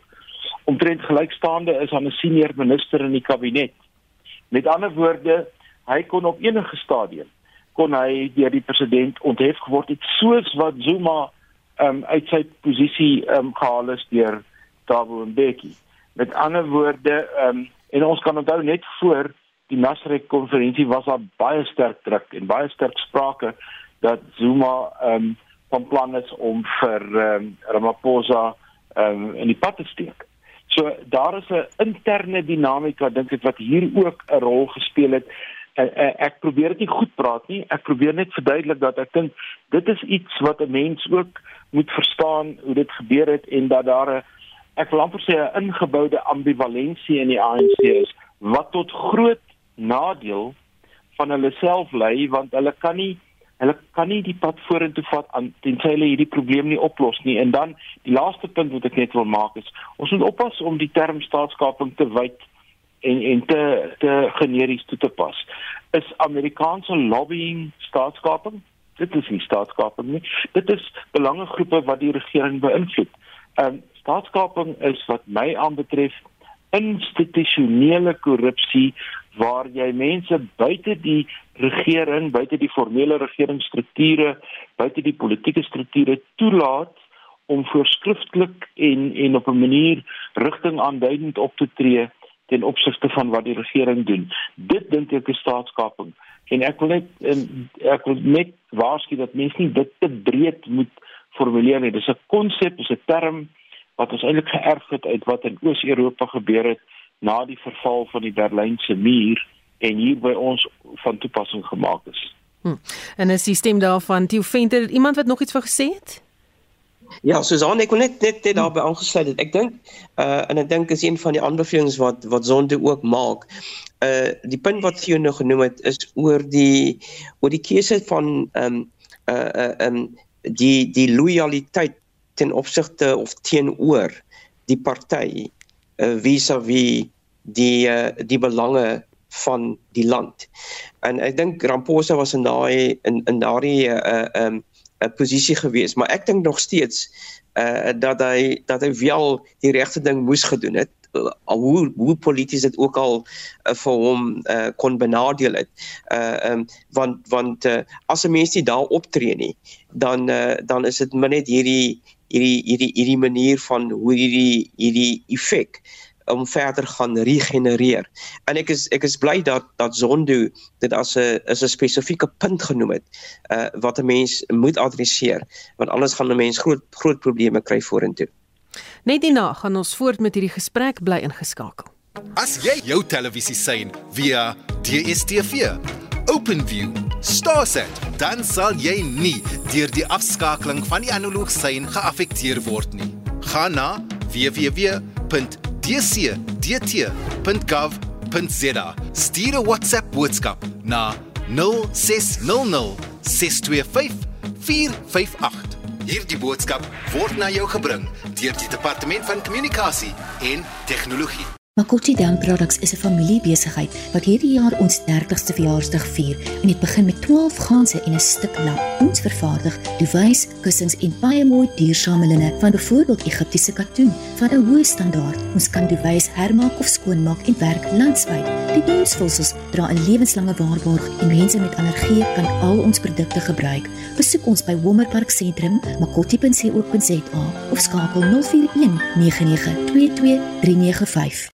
omtrent gelykstaande is aan 'n senior minister in die kabinet. Met ander woorde, hy kon op enige stadium kon hy deur die president onthef geword het soos wat Zuma um, uit sy posisie um, gehaal is deur Thabo Mbeki. Met ander woorde, um, en ons kan onthou net voor die Nasrek konferensie was daar baie sterk druk en baie sterk sprake dat Zuma um, van plan is om vir um, Ramaphosa um, in die pad te steek. So daar is 'n interne dinamika dink ek wat hier ook 'n rol gespeel het. Uh, uh, ek probeer dit nie goed praat nie. Ek probeer net verduidelik dat ek dink dit is iets wat 'n mens ook moet verstaan hoe dit gebeur het en dat daar 'n ek wil amper sê 'n ingeboude ambivalensie in die ANC is wat tot groot nadeel van hulle self lei want hulle kan nie hulle kan nie die pad vorentoe vat aan tensy hulle hierdie probleem nie oplos nie. En dan die laaste punt wat ek net wil maak is ons moet oppas om die term staatskaping te wyd en en te te generies toe te pas. Is Amerikaanse lobbying staatskaping? Dit is nie staatskaping nie. Dit is belangegroepe wat die regering beïnvloed. Ehm um, staatskaping is wat my aanbetref institusionele korrupsie waar jy mense buite die regering, buite die formele regeringsstrukture, buite die politieke strukture toelaat om voorskrifklik en en op 'n manier rigting aanduidend op te tree ten opsigte van wat die regering doen. Dit dink ek is staatskaping. En ek wil net ek wil net waarsku dat mense nie dit te breed moet formuleer nie. Dis 'n konsep, dis 'n term wat ons eintlik geërf het uit wat in Oos-Europa gebeur het na die verval van die Berlynse muur en hier by ons van toepassing gemaak is. Hm. En 'n sisteem daarvan, Theo Venter, iemand wat nog iets van gesê het? Ja, Susan, ek kon net net, net daarby aangesluit het. Ek dink uh en ek dink is een van die aanbevelings wat wat Sonde ook maak. Uh die punt wat jy nou genoem het is oor die oor die keuse van ehm um, uh uh um die die loyaliteit ten opsigte of teenoor die party uh, vis-à-vis die uh, die belange van die land. En ek dink Ramaphosa was in daai in in daardie 'n uh, um, 'n posisie gewees, maar ek dink nog steeds uh dat hy dat hy wel die regte ding moes gedoen het uh, hoe hoe polities dit ook al uh, vir hom uh, kon benadeel het. Uh um, want want uh, as 'n mens nie daar optree nie, dan uh, dan is dit net hierdie hierdie hierdie hierdie manier van hoe hierdie hierdie effek om verder gaan regenereer. En ek is ek is bly dat dat Zondo dit as 'n is 'n spesifieke punt genoem het uh wat 'n mens moet adresseer want anders gaan 'n mens groot groot probleme kry vorentoe. Net hierna gaan ons voort met hierdie gesprek bly ingeskakel. As jy jou televisie sien via DStv, OpenView, StarSat, dan sal jy nie deur die afskakeling van die analoog sein geaffekteer word nie. Gaan na www.dcdt.gov.za. Stuur 'n WhatsApp boodskap na 0600 625 458. Hierdie boodskap word na jou gebring deur die Departement van Kommunikasie en Tegnologie. Makoti Dam Products is 'n familiebesigheid wat hierdie jaar ons 30ste verjaarsdag vier en dit begin met 12 ganse en 'n stuk lam. Ons vervaardig duvets, kussings en baie mooi duursame linne van byvoorbeeld Egiptiese katoen van 'n hoë standaard. Ons kan duvets hermaak of skoonmaak en werk landwyd. Die donsvulsels dra 'n lewenslange waarborg en mense met allergie kan al ons produkte gebruik. Besoek ons by Wommerpark Sentrum, makoti.co.za of skakel 041 9922 395.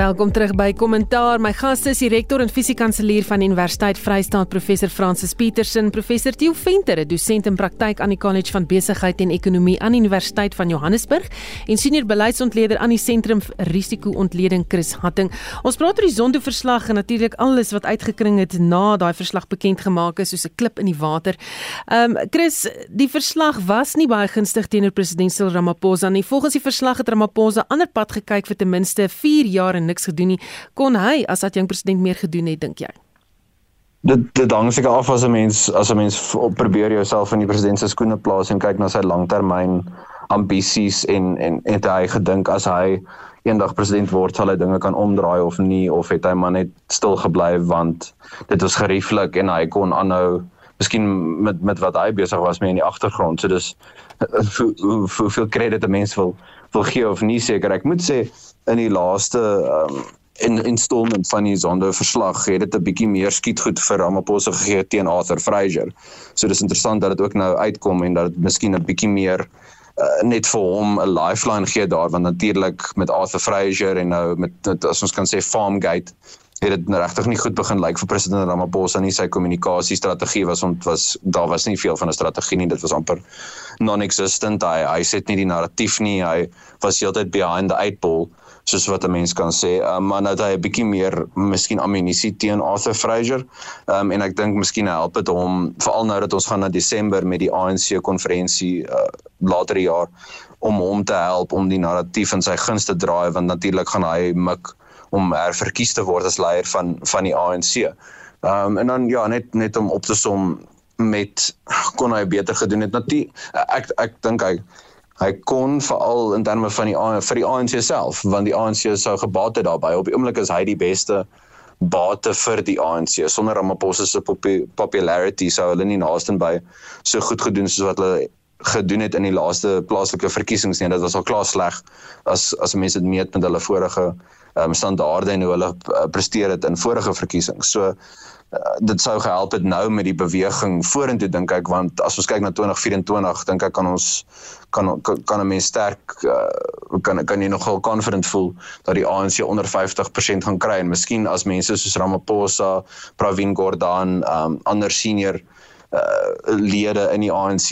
Welkom terug by Kommentaar. My gaste is die rektor en fisiekanselier van Universiteit Vrystaat, professor Francis Petersen, professor Theo Venter, dosent in praktyk aan die College van Besigheid en Ekonomie aan die Universiteit van Johannesburg en senior beleidsontleder aan die Sentrum Risiko-ontleding Chris Hatting. Ons praat oor die Zondo-verslag en natuurlik alles wat uitgekring het na daai verslag bekend gemaak is soos 'n klip in die water. Ehm um, Chris, die verslag was nie baie gunstig teenoor president Cyril Ramaphosa nie. Volgens die verslag het Ramaphosa ander pad gekyk vir ten minste 4 jaar en niks gedoen nie. Kon hy as adjunk president meer gedoen het dink jy? Dit dit hang seker af as 'n mens as 'n mens probeer jouself in die president se skoene plaas en kyk na sy langtermyn ambisies en en het hy gedink as hy eendag president word sal hy dinge kan omdraai of nie of het hy maar net stil gebly want dit was gerieflik en hy kon aanhou miskien met met wat hy besig was mee in die agtergrond so dis hoeveel krediet 'n mens wil wil gee of nie seker. Ek moet sê in die laaste um, in installment van die Zondo verslag het dit 'n bietjie meer skietgoed vir Ramaphosa gegee teen Arthur Fraser. So dis interessant dat dit ook nou uitkom en dat dit miskien 'n bietjie meer uh, net vir hom 'n lifeline gee daar. Want natuurlik met Arthur Fraser en nou met, met as ons kan sê Farmgate het dit regtig nie goed begin lyk like vir president Ramaphosa nie sy kommunikasie strategie was ont was daar was nie veel van 'n strategie nie dit was amper non-existent hy hy sit nie die narratief nie hy was heeltyd behind the eight ball soos wat 'n mens kan sê. Um, maar nou dat hy 'n bietjie meer miskien ammunisie teen Arthur Fraser. Ehm um, en ek dink miskien help dit hom veral nou dat ons gaan na Desember met die ANC konferensie uh, later die jaar om hom te help om die narratief in sy guns te draai want natuurlik gaan hy mik om herverkies te word as leier van van die ANC. Ehm um, en dan ja net net om op te som met kon hy beter gedoen het. Natuurlik ek ek dink hy hy kon veral in terme van die vir die ANC self want die ANC sou gebaat het daarbey op die oomblik is hy die beste bate vir die ANC. Sonder Ramaphosa se popularity sou hulle nie naaste by so goed gedoen soos wat hulle gedoen het in die laaste plaaslike verkiesings nie. Dit was al klaar sleg as as mense dit meet met hulle vorige um, standaarde en hoe hulle uh, presteer het in vorige verkiesings. So uh, dit sou gehelp het nou met die beweging vorentoe dink ek want as ons kyk na 2024 dink ek kan ons kan kan 'n mens sterk uh, kan kan jy nogal confident voel dat die ANC onder 50% gaan kry en miskien as mense soos Ramaphosa, Pravin Gordhan, um, ander senior uh, lede in die ANC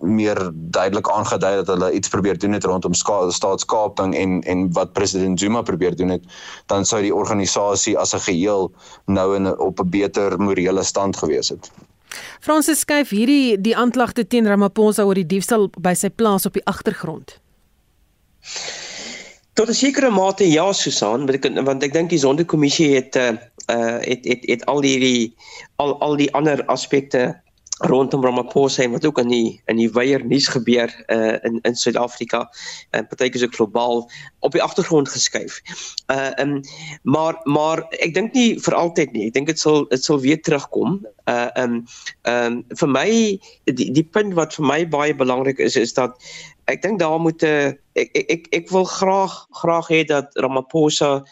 meer duidelik aangedui dat hulle iets probeer doen het rondom staatskaping en en wat president Zuma probeer doen het dan sou die organisasie as 'n geheel nou in op 'n beter morele stand gewees het. Fransis skuif hierdie die aanklagte teen Ramaphosa oor die diefstal by sy plaas op die agtergrond. Tot 'n sekere mate ja Susan, want ek want ek dink die sondekommissie het uh het het het al die al al die ander aspekte rondom Ramaphosa en wat ook in die in die weier nuus gebeur uh in in Suid-Afrika en partykeer so globaal op die agtergrond geskuif. Uh um maar maar ek dink nie vir altyd nie. Ek dink dit sal dit sal weer terugkom. Uh um um vir my die die punt wat vir my baie belangrik is is dat ek dink daar moet 'n uh, ek, ek ek ek wil graag graag hê dat Ramaphosa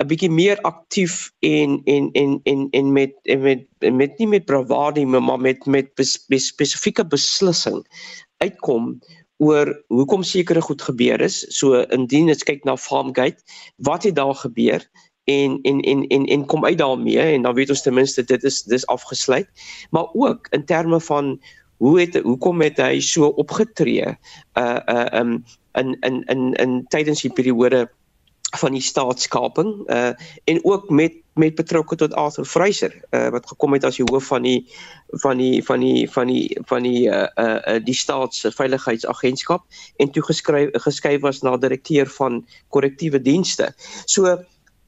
'n bietjie meer aktief en en en en en met en met met nie met bravade maar met met bes, bes, spesifieke beslissing uitkom oor hoekom sekere goed gebeur is. So indien jy kyk na Farmgate, wat het daar gebeur? en en en en en kom uit daarmee en dan weet ons ten minste dit is dis afgesluit maar ook in terme van hoe het hoekom het hy so opgetree uh uh um in in in in tydens die periode van die staatskaping uh en ook met met betrokke tot Arthur Fraser uh wat gekom het as die hoof van die van die van die van die van die uh uh die staatsveiligheidsagentskap en toe geskryf geskuif was na direkteur van korrektiewe dienste. So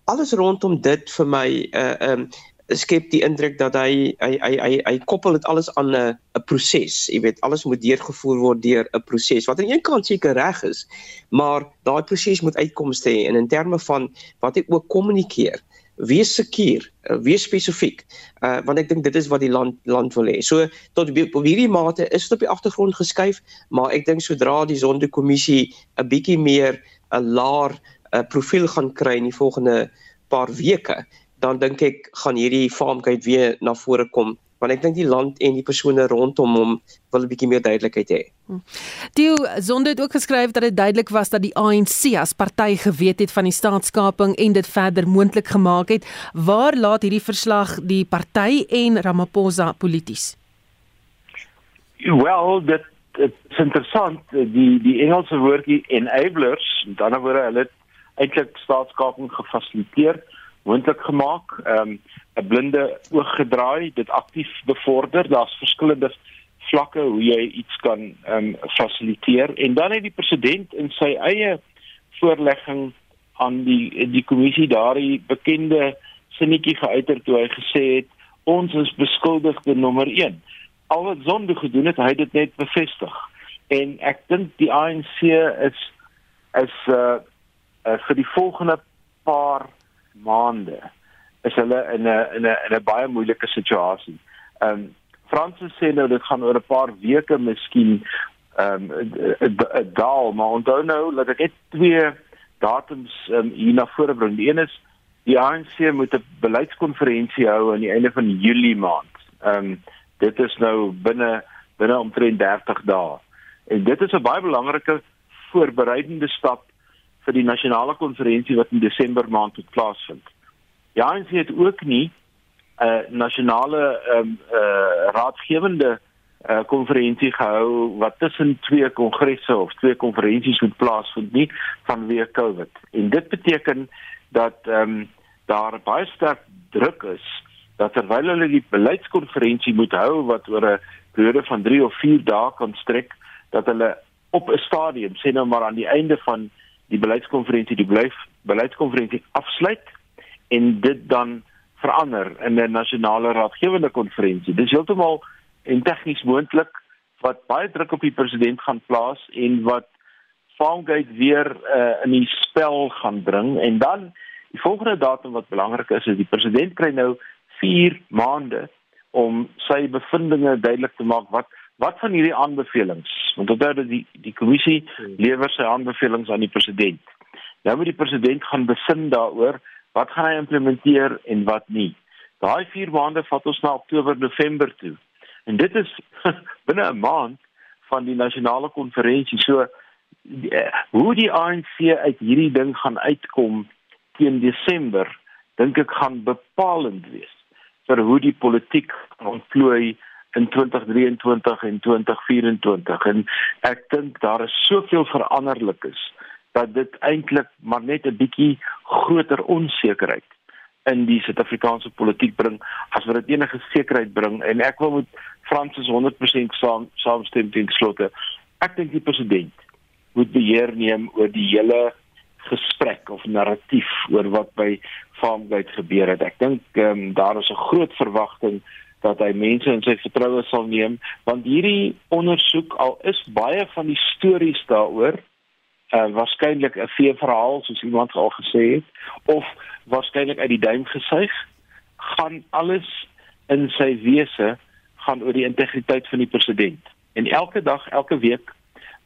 alles rondom dit vir my uh um skep die indruk dat hy hy hy hy, hy koppel dit alles aan 'n 'n proses. Jy weet, alles moet deurgevoer word deur 'n proses. Wat aan een kant seker reg is, maar daai proses moet uitkomste hê en in terme van wat hy ook kommunikeer, wees seker, eh, wees spesifiek. Uh want ek dink dit is wat die land land wil hê. So tot op hierdie mate is dit op die agtergrond geskuif, maar ek dink sodra die sondekommissie 'n bietjie meer 'n laer uh, profiel gaan kry in die volgende paar weke, dan dink ek gaan hierdie farmgate weer na vore kom want ek dink die land en die persone rondom hom wil 'n bietjie meer duidelikheid hê. Die Sonde het ook geskryf dat dit duidelik was dat die ANC as party geweet het van die staatskaping en dit verder moontlik gemaak het. Waar laat hierdie verslag die party en Ramaphosa polities? Wel, dit is interessant die die Engelse woordjie enablers, met ander woorde hulle het eintlik staatskaping gefasiliteer moontlik gemaak. Ehm um, 'n blinde oog gedraai, dit aktief bevorder. Daar's verskillende vlakke hoe jy iets kan ehm um, fasiliteer en dan het die president in sy eie voorlegging aan die die kommissie daardie bekende sinnetjie geuiter toe hy gesê het ons is beskuldigde nommer 1. Al wat sonde gedoen het, hy het dit net bevestig. En ek dink die ANC is is uh, uh vir die volgende paar maande is hulle in 'n in 'n in 'n baie moeilike situasie. Ehm um, Fransis sê nou dit gaan oor 'n paar weke miskien ehm um, daal, maar onthou nou dat ek net twee datums um, hier na vore bring. Die een is die ANC moet 'n beleidskonferensie hou aan die einde van Julie maand. Ehm um, dit is nou binne binne omtrent 30 dae. En dit is 'n baie belangrike voorbereidende stap vir die nasionale konferensie wat in Desember maand moet plaasvind. Ja, en sy het ook nie 'n uh, nasionale ehm um, eh uh, raadgewende eh uh, konferensie gehou wat tussen twee kongresse of twee konferensies moet plaasvind nie vanweë COVID. En dit beteken dat ehm um, daar baie sterk druk is dat terwyl hulle die beleidskonferensie moet hou wat oor 'n periode van 3 of 4 dae kan strek, dat hulle op 'n stadium sê nou maar aan die einde van die beleidskonferensie die beleid beleidskonferensie afsluit en dit dan verander in 'n nasionale raadgewende konferensie. Dis heeltemal en tegnies moontlik wat baie druk op die president gaan plaas en wat Farmgate weer uh, in die spel gaan bring en dan Die volgende datum wat belangrik is is die president kry nou 4 maande om sy bevindinge duidelik te maak wat wat van hierdie aanbevelings want onthou dat die die kommissie lewer sy aanbevelings aan die president. Nou moet die president gaan besin daaroor wat gaan hy implementeer en wat nie. Daai 4 maande vat ons na Oktober November toe. En dit is binne 'n maand van die nasionale konferensie. So die, eh, hoe die ANC uit hierdie ding gaan uitkom teen Desember, dink ek gaan bepalend wees vir hoe die politiek ontplooi in 2023 en 2024 en ek dink daar is soveel veranderlikes dat dit eintlik maar net 'n bietjie groter onsekerheid in die Suid-Afrikaanse politiek bring as wat dit enige sekerheid bring en ek wil met Fransis 100% saam saamstem teen slotte. Ek dink die president moet beheer neem oor die hele gesprek of narratief oor wat by Farmgate gebeur het. Ek dink ehm um, daar is 'n groot verwagting dat hy mense in sy vertroue sal neem want hierdie ondersoek al is baie van die stories daaroor uh, waarskynlik 'n vee verhaal soos iemand al gesê het of waarskynlik uit die duim gesuig gaan alles in sy wese gaan oor die integriteit van die president. En elke dag elke week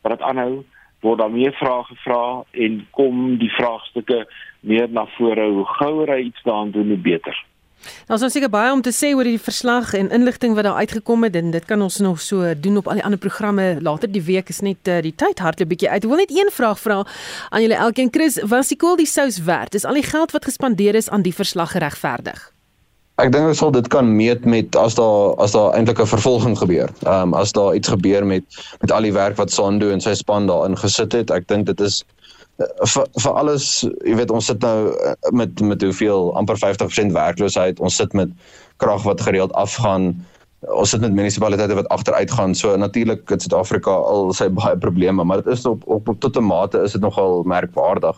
wat dit aanhou word daar meer vrae gevra en kom die vraagstukke meer na vore. Hoe gouer hy iets daaraan doen hoe beter Ons het seker baie om te sê oor die verslag en inligting wat daar uitgekom het en dit kan ons nog so doen op al die ander programme later die week is net uh, die tyd hardloop bietjie uit. Ek wil net een vraag vra aan julle elkeen. Chris, was die kool die sous werd? Is al die geld wat gespandeer is aan die verslag geregverdig? Ek dink ons sal dit kan meet met as daar as daar eintlik 'n vervolging gebeur. Ehm um, as daar iets gebeur met met al die werk wat Sando en sy span daarin gesit het. Ek dink dit is vir vir alles, jy weet ons sit nou eh, met met hoeveel amper 50% werkloosheid. Ons sit met krag wat gereeld afgaan. Ons sit met munisipaliteite wat agteruit gaan. So natuurlik in Suid-Afrika al sy baie probleme, maar dit is op op, op tot 'n mate is dit nogal merkwaardig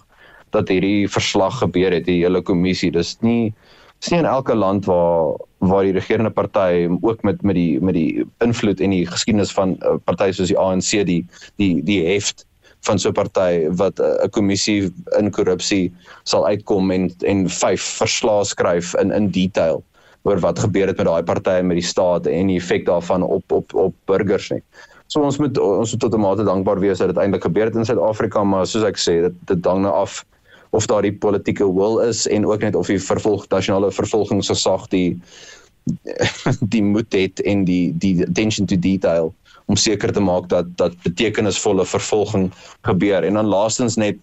dat hierdie verslag gebeur het, die hele kommissie. Dis nie dis nie in elke land waar waar die regerende party ook met met die met die invloed en die geskiedenis van uh, partye soos die ANC die die die heft van so 'n party wat 'n kommissie in korrupsie sal uitkom en en vyf verslae skryf in in detail oor wat gebeur het met daai partye met die staat en die effek daarvan op op op burgers nie. So ons moet ons moet tot 'n mate dankbaar wees dat dit eintlik gebeur het in Suid-Afrika, maar soos ek sê, dit dit hang nou af of daar die politieke wil is en ook net of die vervolg nasionale vervolgingsgesag die die moed het en die die attention to detail om seker te maak dat dat betekenisvolle vervolging gebeur en dan laastens net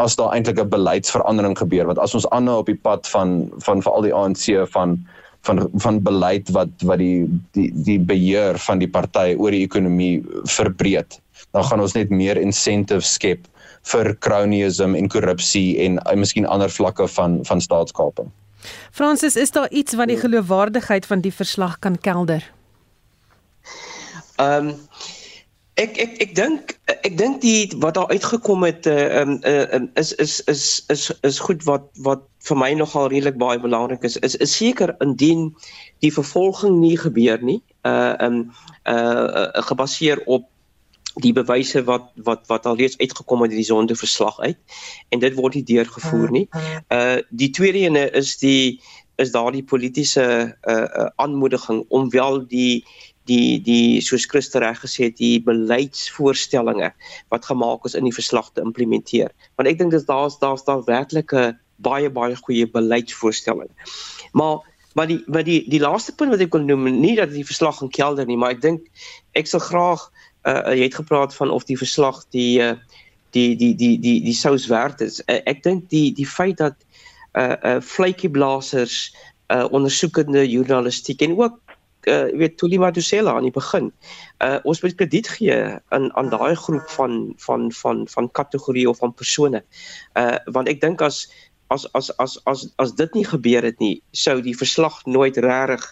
as daar eintlik 'n beleidsverandering gebeur want as ons aanhou op die pad van van veral die ANC van van van beleid wat wat die die die beheer van die party oor die ekonomie verbreed dan gaan ons net meer incentives skep vir cronyism en korrupsie en en miskien ander vlakke van van staatskaping. Fransis, is daar iets wat die geloofwaardigheid van die verslag kan kelder? Ehm um, ek ek ek dink ek dink die wat daar uitgekom het ehm uh, uh, uh, is is is is is goed wat wat vir my nogal redelik baie belangrik is is is seker indien die vervolging nie gebeur nie uh um uh, uh gebaseer op die bewyse wat wat wat al reeds uitgekom het uit die sonde verslag uit en dit word nie deurgevoer nie. Uh die tweede ene is die is daardie politieke uh, uh aanmoediging om wel die die die soos Christo reg gesê het die beleidsvoorstellings wat gemaak is in die verslag te implementeer. Want ek dink dis daar's daar's daar werklike baie baie goeie beleidsvoorstellings. Maar maar die maar die die laaste punt wat ek wil noem nie dat die verslag in kelder nie, maar ek dink ek sal graag uh, jy het gepraat van of die verslag die uh, die die die die die sous werd is. Uh, ek dink die die feit dat uh uh vletjieblassers uh ondersoekende journalistiek en ook uh weet Tuli Madusela aan die begin. Uh ons moet krediet gee aan aan daai groep van van van van kategorieë of van persone. Uh want ek dink as as as as as as dit nie gebeur het nie, sou die verslag nooit regtig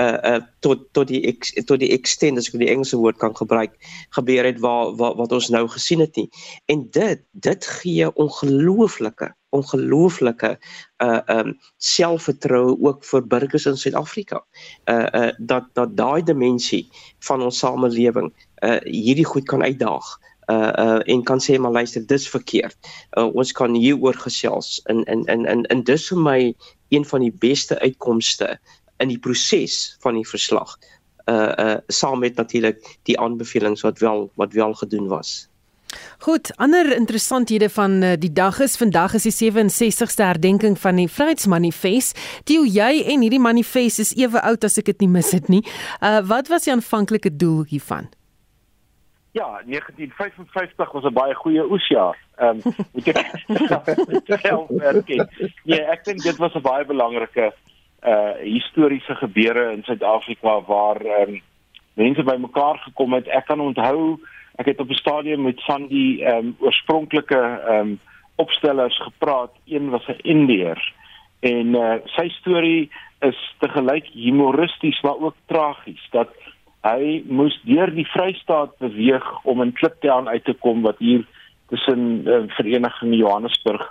uh uh tot tot die ex, tot die extent as ek die Engelse woord kan gebruik gebeur het waar, waar wat ons nou gesien het nie. En dit dit gee ongelooflike ongelooflike uh um selfvertroue ook vir burgers in Suid-Afrika. Uh uh dat dat daai dimensie van ons samelewing uh hierdie goed kan uitdaag uh uh en kan sê maar luister dis verkeerd. Uh, ons kan hier oor gesels in in in in in dis vir my een van die beste uitkomste in die proses van die verslag. Uh uh saam met natuurlik die aanbevelings wat wel wat wel gedoen was. Goed, ander interessanthede van uh, die dag is vandag is die 67ste herdenking van die Vryheidsmanifest. Tio, jy en hierdie manifest is ewe oud as ek dit nie mis het nie. Uh wat was die aanvanklike doel hiervan? Ja, 1955 was 'n baie goeie oesjaar. Ehm um, moet ek self werk. Nee, ek dink dit was 'n baie belangrike uh historiese gebeure in Suid-Afrika waar ehm um, mense bymekaar gekom het. Ek kan onthou ek het op 'n stadium met van die ehm um, oorspronklike ehm um, opstellers gepraat. Een was 'n Indiër en uh sy storie is te gelyk humoristies maar ook tragies dat hy moes deur die Vrystaat beweeg om in Kliptown uit te kom wat hier tussen uh, Vereniging Johannesburg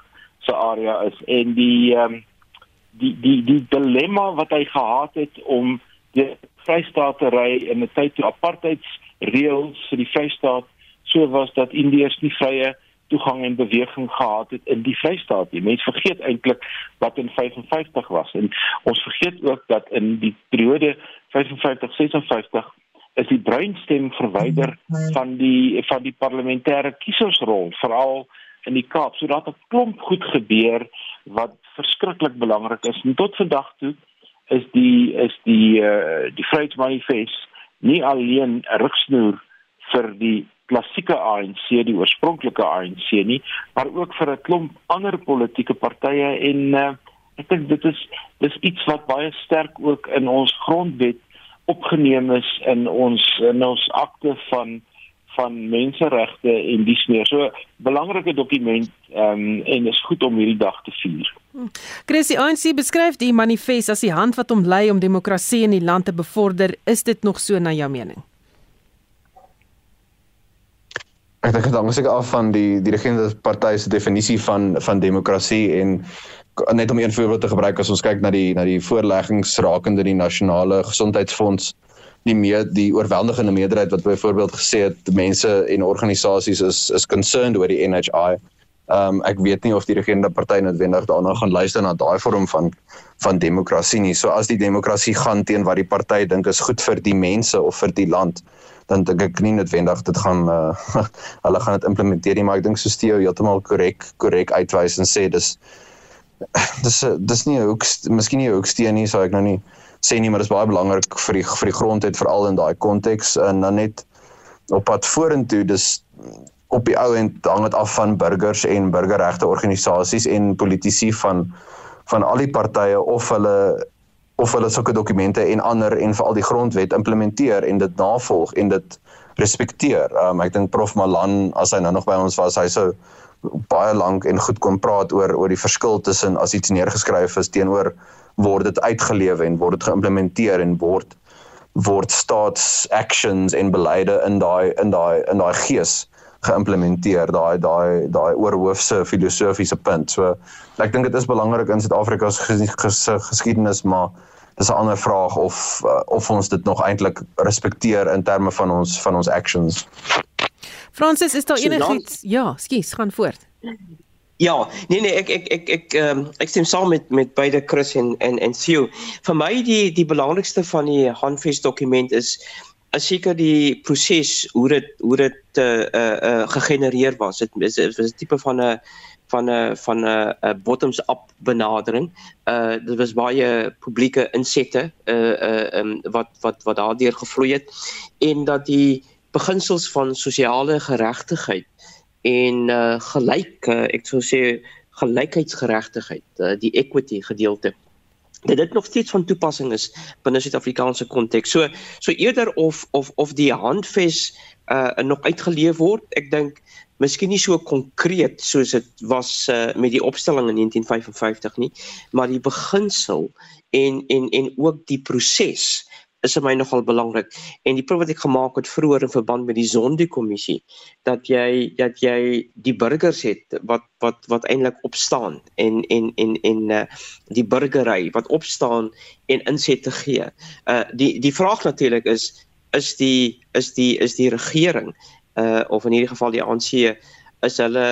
se area is en die um, die die die dilemma wat hy gehad het om die Vrystaat te ry in 'n tyd toe apartheidsreëls vir die Vrystaat so was dat Indiërs nie vrye toegang en beweging gehad het in die Vrystaat nie. Mense vergeet eintlik wat in 55 was en ons vergeet ook dat in die periode 55 56 is die breinstem verwyder van die van die parlementêre kiesersrol veral in die Kaap. So daar het 'n klomp goed gebeur wat verskriklik belangrik is. En tot vandag toe is die is die uh, die Vryheidsmanifest nie alleen 'n rigsnoer vir die klassieke ANC, die oorspronklike ANC nie, maar ook vir 'n klomp ander politieke partye en uh, ek dink dit is dis iets wat baie sterk ook in ons grondwet opgeneem is in ons in ons akte van van menseregte en dis meer so belangrike dokument um, en is goed om hierdie dag te vier. Chrissy ANC beskryf die manifest as die hand wat hom lei om demokrasie in die land te bevorder. Is dit nog so na jou mening? Ek dink dit hang seker af van die die regering party se definisie van van demokrasie en net om een voorbeeld te gebruik as ons kyk na die na die voorleggings rakende die nasionale gesondheidsfonds die meer die oorweldigende meerderheid wat byvoorbeeld gesê het mense en organisasies is is concerned oor die NHI. Ehm um, ek weet nie of die regerende party noodwendig daarna gaan luister na daai vorm van van demokrasie nie. So as die demokrasie gaan teen wat die party dink is goed vir die mense of vir die land, dan dink ek nie noodwendig dit gaan uh, hulle gaan dit implementeer nie, maar ek dink so Steo heeltemal korrek korrek uitwys en sê dis dis dis nie 'n hoek miskien nie 'n hoeksteen nie, sou ek nou nie sê nie, maar dit is baie belangrik vir die vir die grondwet veral in daai konteks en dan net op pad vorentoe, dis op die ou end hang dit af van burgers en burgerregte organisasies en politici van van al die partye of hulle of hulle sulke dokumente en ander en veral die grondwet implementeer en dit navolg en dit respekteer. Um, ek dink Prof Malan as hy nou nog by ons was, hy sou baie lank en goed kon praat oor oor die verskil tussen as iets neergeskryf is teenoor word dit uitgelewe en word dit geïmplementeer en word word staats actions en beleide in daai in daai in daai gees geïmplementeer daai daai daai oorhoofse filosofiese punt. So ek dink dit is belangrik in Suid-Afrika se geskiedenis maar dis 'n ander vraag of uh, of ons dit nog eintlik respekteer in terme van ons van ons actions. Francis, is daar so enigiets? Ja, skus, gaan voort. Ja, nee nee, ek ek ek ek ehm um, ek stem saam met met beide Chris en en en Theo. Vir my die die belangrikste van die handves dokument is is seker die proses hoe dit hoe dit eh uh, eh uh, uh, gegenereer was. Dit is, 'n tipe van 'n van 'n van 'n bottoms up benadering. Uh dit was baie publieke insette uh uh um, wat wat wat daardeur gevloei het en dat die beginsels van sosiale geregtigheid en uh gelyk uh, ek sou sê gelykheidsgeregtigheid uh, die equity gedeelte dat dit nog steeds van toepassing is binne Suid-Afrikaanse konteks. So so eerder of of of die handves uh nog uitgeleef word. Ek dink miskien nie so konkreet soos dit was uh, met die opstelling in 1955 nie, maar die beginsel en en en ook die proses is vir my nogal belangrik. En die punt wat ek gemaak het vroeër in verband met die Zondi-kommissie dat jy dat jy die burgers het wat wat wat eintlik opstaan en en en en uh, die burgery wat opstaan en insette gee. Uh die die vraag natuurlik is is die is die is die regering uh of in hierdie geval die ANC is hulle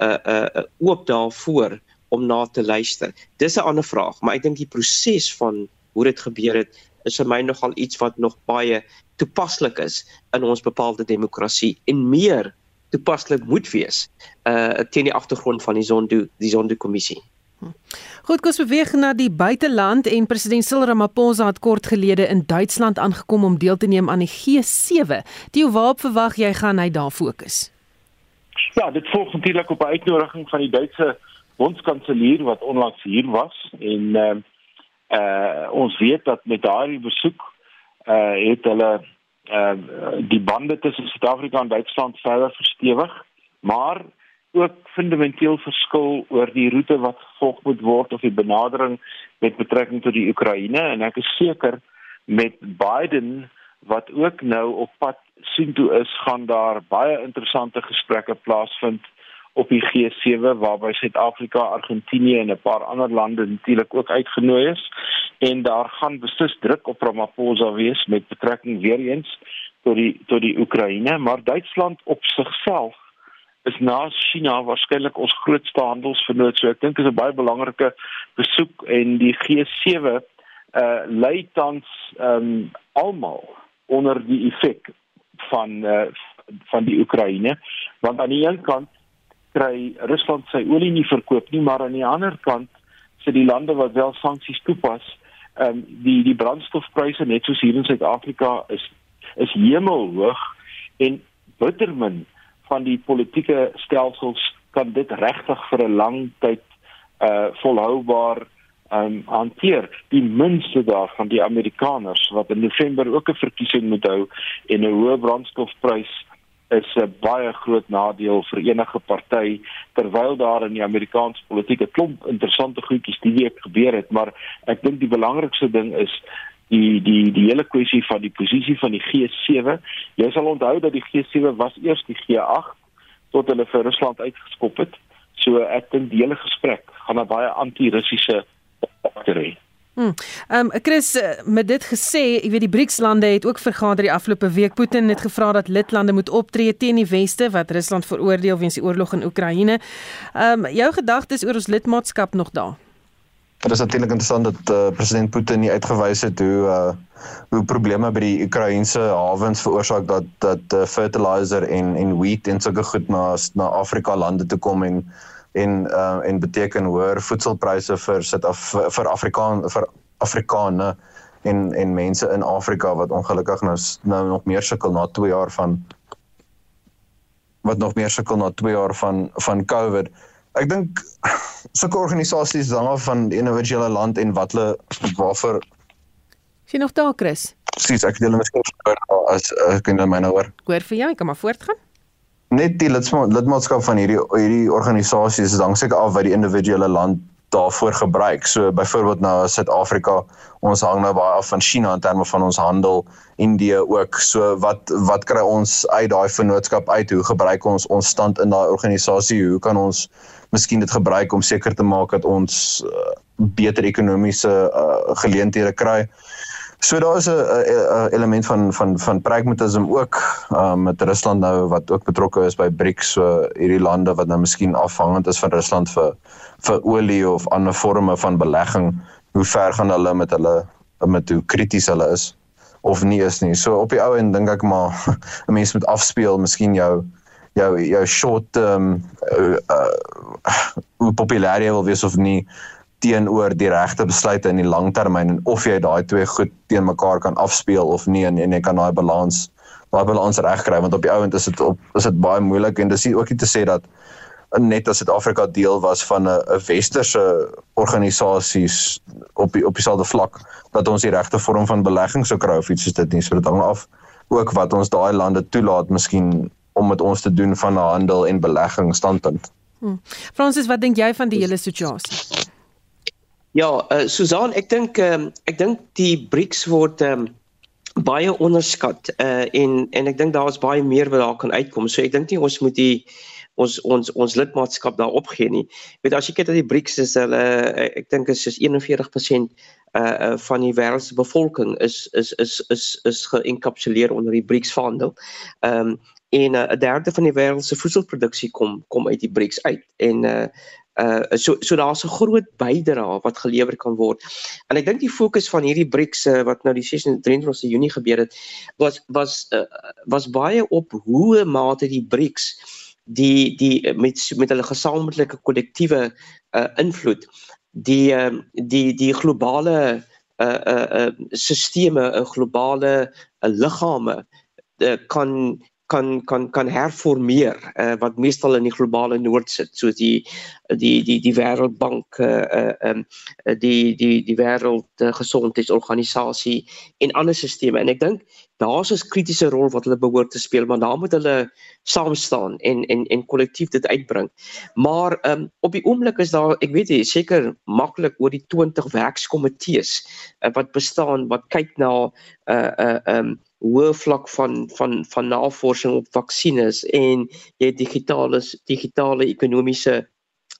uh uh oop daarvoor om na te luister. Dis 'n ander vraag, maar ek dink die proses van hoe dit gebeur het is vir my nogal iets wat nog baie toepaslik is in ons bepaalde demokrasie en meer toepaslik moet wees uh teen die agtergrond van die Zondo die Zondo kommissie. Goed, kos beweeg na die buiteland en president Cyril Ramaphosa het kort gelede in Duitsland aangekom om deel te neem aan die G7. Die waarop verwag jy gaan hy daar fokus? Ja, dit volg natuurlik op 'n uitnodiging van die Duitse bondskanselier wat onlangs hier was en uh, uh ons weet dat met daardie besoek uh het hulle uh die bande tussen Suid-Afrika en Duitsland verder verstewig, maar ook fundamenteel verskil oor die roete wat gevolg moet word of die benadering met betrekking tot die Oekraïne. En ek is seker met Biden wat ook nou op pad sien toe is gaan daar baie interessante gesprekke plaasvind op die G7 waarby Suid-Afrika, Argentinië en 'n paar ander lande natuurlik ook uitgenooi is. En daar gaan beslis druk op Ramaphosa wees met betrekking weer eens tot die tot die Oekraïne, maar Duitsland op sigself is na China waarskynlik ons grootste handelsvernoot. So ek dink dit is 'n baie belangrike besoek en die G7 uh eh, lei tans um, almal onder die effek van uh, van die Oekraïne. Want aan die een kant kry Rusland sy olie nie verkoop nie, maar aan die ander kant sit die lande wat wel sanksies toepas, ehm um, die die brandstofpryse net soos hier in Suid-Afrika is is hemelhoog en bittermin van die politieke stelsels kan dit regtig vir 'n lang tyd uh volhoubaar um hanteer. Die minste daarvan die Amerikaners wat in November ook 'n verkiesing moet hou en 'n hoë brandstofprys is 'n baie groot nadeel vir enige party terwyl daar in die Amerikaanse politiek 'n klomp interessante goedjies die week gebeur het. Maar ek dink die belangrikste ding is die die die hele kwessie van die posisie van die G7 jy sal onthou dat die G7 was eers die G8 tot hulle vir Rusland uitgeskop het. So ek dink die hele gesprek gaan 'n baie anti-russiese karakter hê. Ehm um, Chris eh, met dit gesê, ek weet die BRICS lande het ook vergader die afgelope week. Putin het gevra dat lidlande moet optree teen die weste wat Rusland veroordeel weens die oorlog in Oekraïne. Ehm um, jou gedagtes oor ons lidmaatskap nog daar? Dit is natuurlik interessant dat uh, president Putin nie uitgewys het hoe uh, hoe probleme by die Oekraïense hawens veroorsaak dat dat uh, fertilizer en en wheat en sulke goed na na Afrika lande toe kom en en uh, en beteken hoër voedselpryse vir sit af vir Afrikaan vir Afrikane en en mense in Afrika wat ongelukkig nou nou nog meer sukkel na 2 jaar van wat nog meer sukkel na 2 jaar van van COVID. Ek dink sulke organisasies hang af van die individuele land en wat hulle waarvoor Sien nog daar Chris? Presies, ek deel miskien as ek kan my nou hoor. Hoor vir jou, ek kan maar voortgaan net die lidmaatskap van hierdie hierdie organisasies is dankseker af wat die individuele land daarvoor gebruik. So byvoorbeeld nou Suid-Afrika, ons hang nou baie af van China in terme van ons handel, Indië ook. So wat wat kry ons uit daai vennootskap uit? Hoe gebruik ons ons stand in daai organisasie? Hoe kan ons miskien dit gebruik om seker te maak dat ons uh, beter ekonomiese uh, geleenthede kry? So daar is 'n element van van van pragmatisme ook um, met Rusland nou wat ook betrokke is by BRICS so hierdie lande wat nou miskien afhangend is van Rusland vir vir olie of ander forme van belegging hoe ver gaan hulle met hulle met hoe krities hulle is of nie is nie. So op die ou en dink ek maar 'n mens moet afspeel miskien jou jou jou short term uh, uh, hoe populêr jy wil wees of nie teenoor die regte besluite in die langtermyn en of jy daai twee goed teen mekaar kan afspeel of nie en, en jy kan daai balans daai balans regkry want op die ouend is dit op is dit baie moeilik en dis ook nie te sê dat net as Suid-Afrika deel was van 'n 'n westerse organisasies op die, op dieselfde vlak dat ons die regte vorm van belegging sou kry of iets soos dit nie so dit hang af ook wat ons daai lande toelaat miskien om met ons te doen van 'n handel en belegging standpunt. Hmm. Fransis, wat dink jy van die hele situasie? Ja, uh, Susan, ek dink um, ek dink die BRICS word um, baie onderskat uh, en en ek dink daar is baie meer wat daar kan uitkom. So ek dink nie ons moet die ons ons ons lidmaatskap daar opgee nie. Weet as jy kyk dat die BRICS is hulle uh, ek dink is soos 41% uh, uh van die wêreld se bevolking is is is is is geïnkapsuleer onder die BRICS vaandel. Ehm um, en 'n uh, derde van die wêreld se voedselproduksie kom kom uit die BRICS uit en uh uh so so daar's 'n groot bydrae wat gelewer kan word. En ek dink die fokus van hierdie BRICS uh, wat nou die 23 Junie gebeur het was was uh, was baie op hoe mate die BRICS die die met met hulle gesamentlike kollektiewe uh invloed die uh, die die globale uh uh, uh sisteme, 'n globale uh, liggame uh, kan kan kan kan herformeer uh, wat meestal in die globale noord sit soos die die die die wêreldbank uh um uh, die die die wêreld uh, gesondheidsorganisasie en ander sisteme. En ek dink daar's 'n kritiese rol wat hulle behoort te speel maar daar moet hulle saam staan en en en kollektief dit uitbring. Maar um op die oomblik is daar ek weet jy seker maklik oor die 20 werkskomitees uh, wat bestaan wat kyk na uh uh um hoë vlak van van van navorsing op vaksines en jy digitale digitale ekonomiese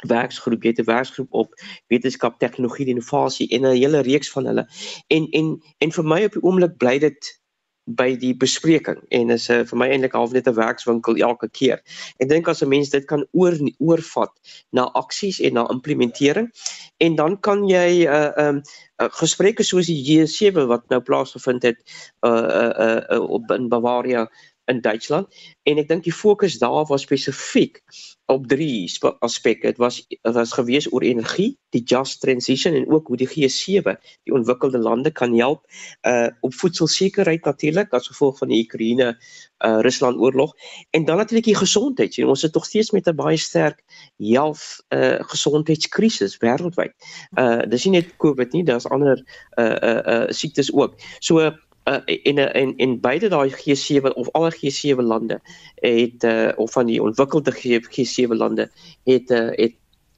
werksgroep, jy het 'n werksgroep op wetenskap, tegnologie en innovasie en 'n hele reeks van hulle. En en en vir my op die oomblik bly dit by die bespreking en is 'n uh, vir my eintlik half net 'n werkswinkel elke keer. Ek dink as 'n mens dit kan oor oorvat na aksies en na implementering en dan kan jy 'n uh, um, uh, gesprekke soos die G7 wat nou plaasgevind het uh, uh, uh op in Bavaria in Duitsland en ek dink die fokus daar was spesifiek op drie aspekte. Dit was dit was gewees oor energie, die just transition en ook hoe die G7 die ontwikkelde lande kan help uh op voedselsekerheid natuurlik as gevolg van die Oekraïne uh Rusland oorlog en dan natuurlik die gesondheid. Jy, ons sit nog steeds met 'n baie sterk health uh gesondheidskrisis wêreldwyd. Uh dis nie net COVID nie, daar's ander uh uh, uh siektes ook. So uh, en en en beide daai G7 of alle G7 lande het uh, of van die ontwikkelde G7 lande het uh, het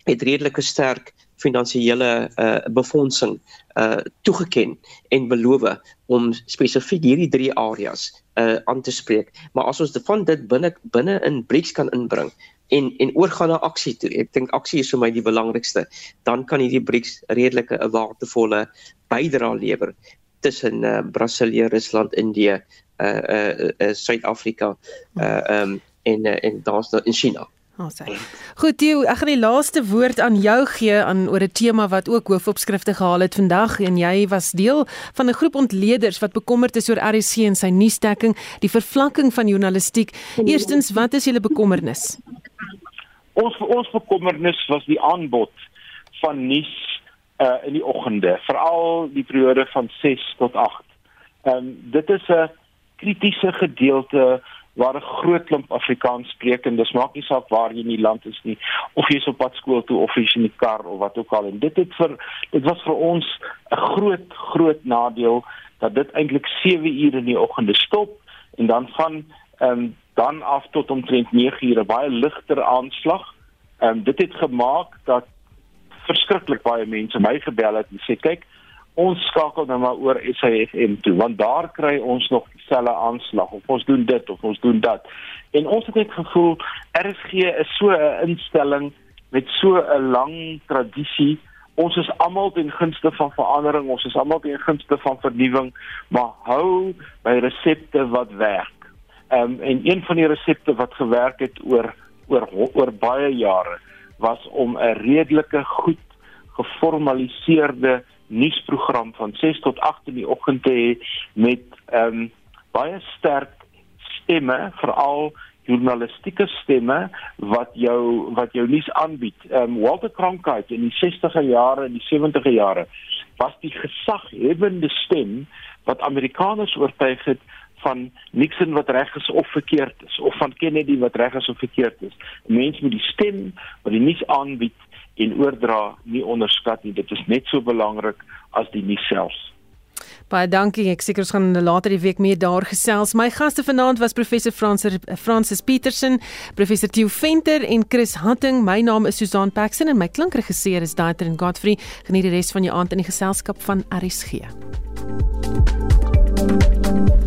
het redelike sterk finansiële uh, befondsing uh toegeken en beloof om spesifiek hierdie drie areas uh aan te spreek. Maar as ons van dit binne binne in BRICS kan inbring en en oorgaan na aksie toe. Ek dink aksie is vir my die belangrikste. Dan kan hierdie BRICS redelike 'n waardevolle bydrae lewer tussen uh, Brasilië, Rusland, Indië, uh uh, uh Suid-Afrika uh um en uh, en daar's daar in China. Oh, Goed, Theo, ek gaan die laaste woord aan jou gee aan oor 'n tema wat ook hoofopskrifte gehaal het vandag en jy was deel van 'n groep ontleeders wat bekommerd is oor RC en sy nuusdekking, die vervlakking van journalistiek. Eerstens, wat is julle bekommernis? Ons ons bekommernis was die aanbod van nuus uh in die oggende, veral die periode van 6 tot 8. Ehm um, dit is 'n kritiese gedeelte waar 'n groot klomp Afrikaans spreek en dis maak nie saak waar jy in die land is nie of jy is op pad skool toe of jy is in die kar of wat ook al en dit het vir dit was vir ons 'n groot groot nadeel dat dit eintlik 7 ure in die oggende stop en dan van ehm um, dan af tot omtrent 9 ure baie ligter aanslag. Ehm um, dit het gemaak dat verskriklik baie mense my gebel het en sê kyk ons skakel nou maar oor SAFM toe want daar kry ons nog dieselfde aanslag of ons doen dit of ons doen dat. En ons het net gevoel RSG is so 'n instelling met so 'n lang tradisie. Ons is almal ten gunste van verandering ons is almal ten gunste van vernuwing maar hou by resepte wat werk. Um, en een van die resepte wat gewerk het oor oor oor baie jare was om 'n redelike goed geformaliseerde nuusprogram van 6 tot 8 in die oggend te hê met ehm um, baie sterk stemme, veral journalistieke stemme wat jou wat jou nuus aanbied. Ehm um, Walter Cronkite in die 60er jare en die 70er jare was die gesaghebende stem wat Amerikaners oortuig het van Nixon wat reg is of verkeerd is of van Kennedy wat reg is of verkeerd is. Mense moet die stem wat die nuus aanbied en oordra nie onderskat nie. Dit is net so belangrik as die nuus self. Baie dankie. Ek seker ons gaan later die week meer daar gesels. My gaste vanaand was professor Francis Francis Petersen, professor Theo Venter en Chris Hatting. My naam is Susan Paxton en my klankregisseur is Daitrin Godfrey. Geniet die res van jou aand in die geselskap van RSG. thank you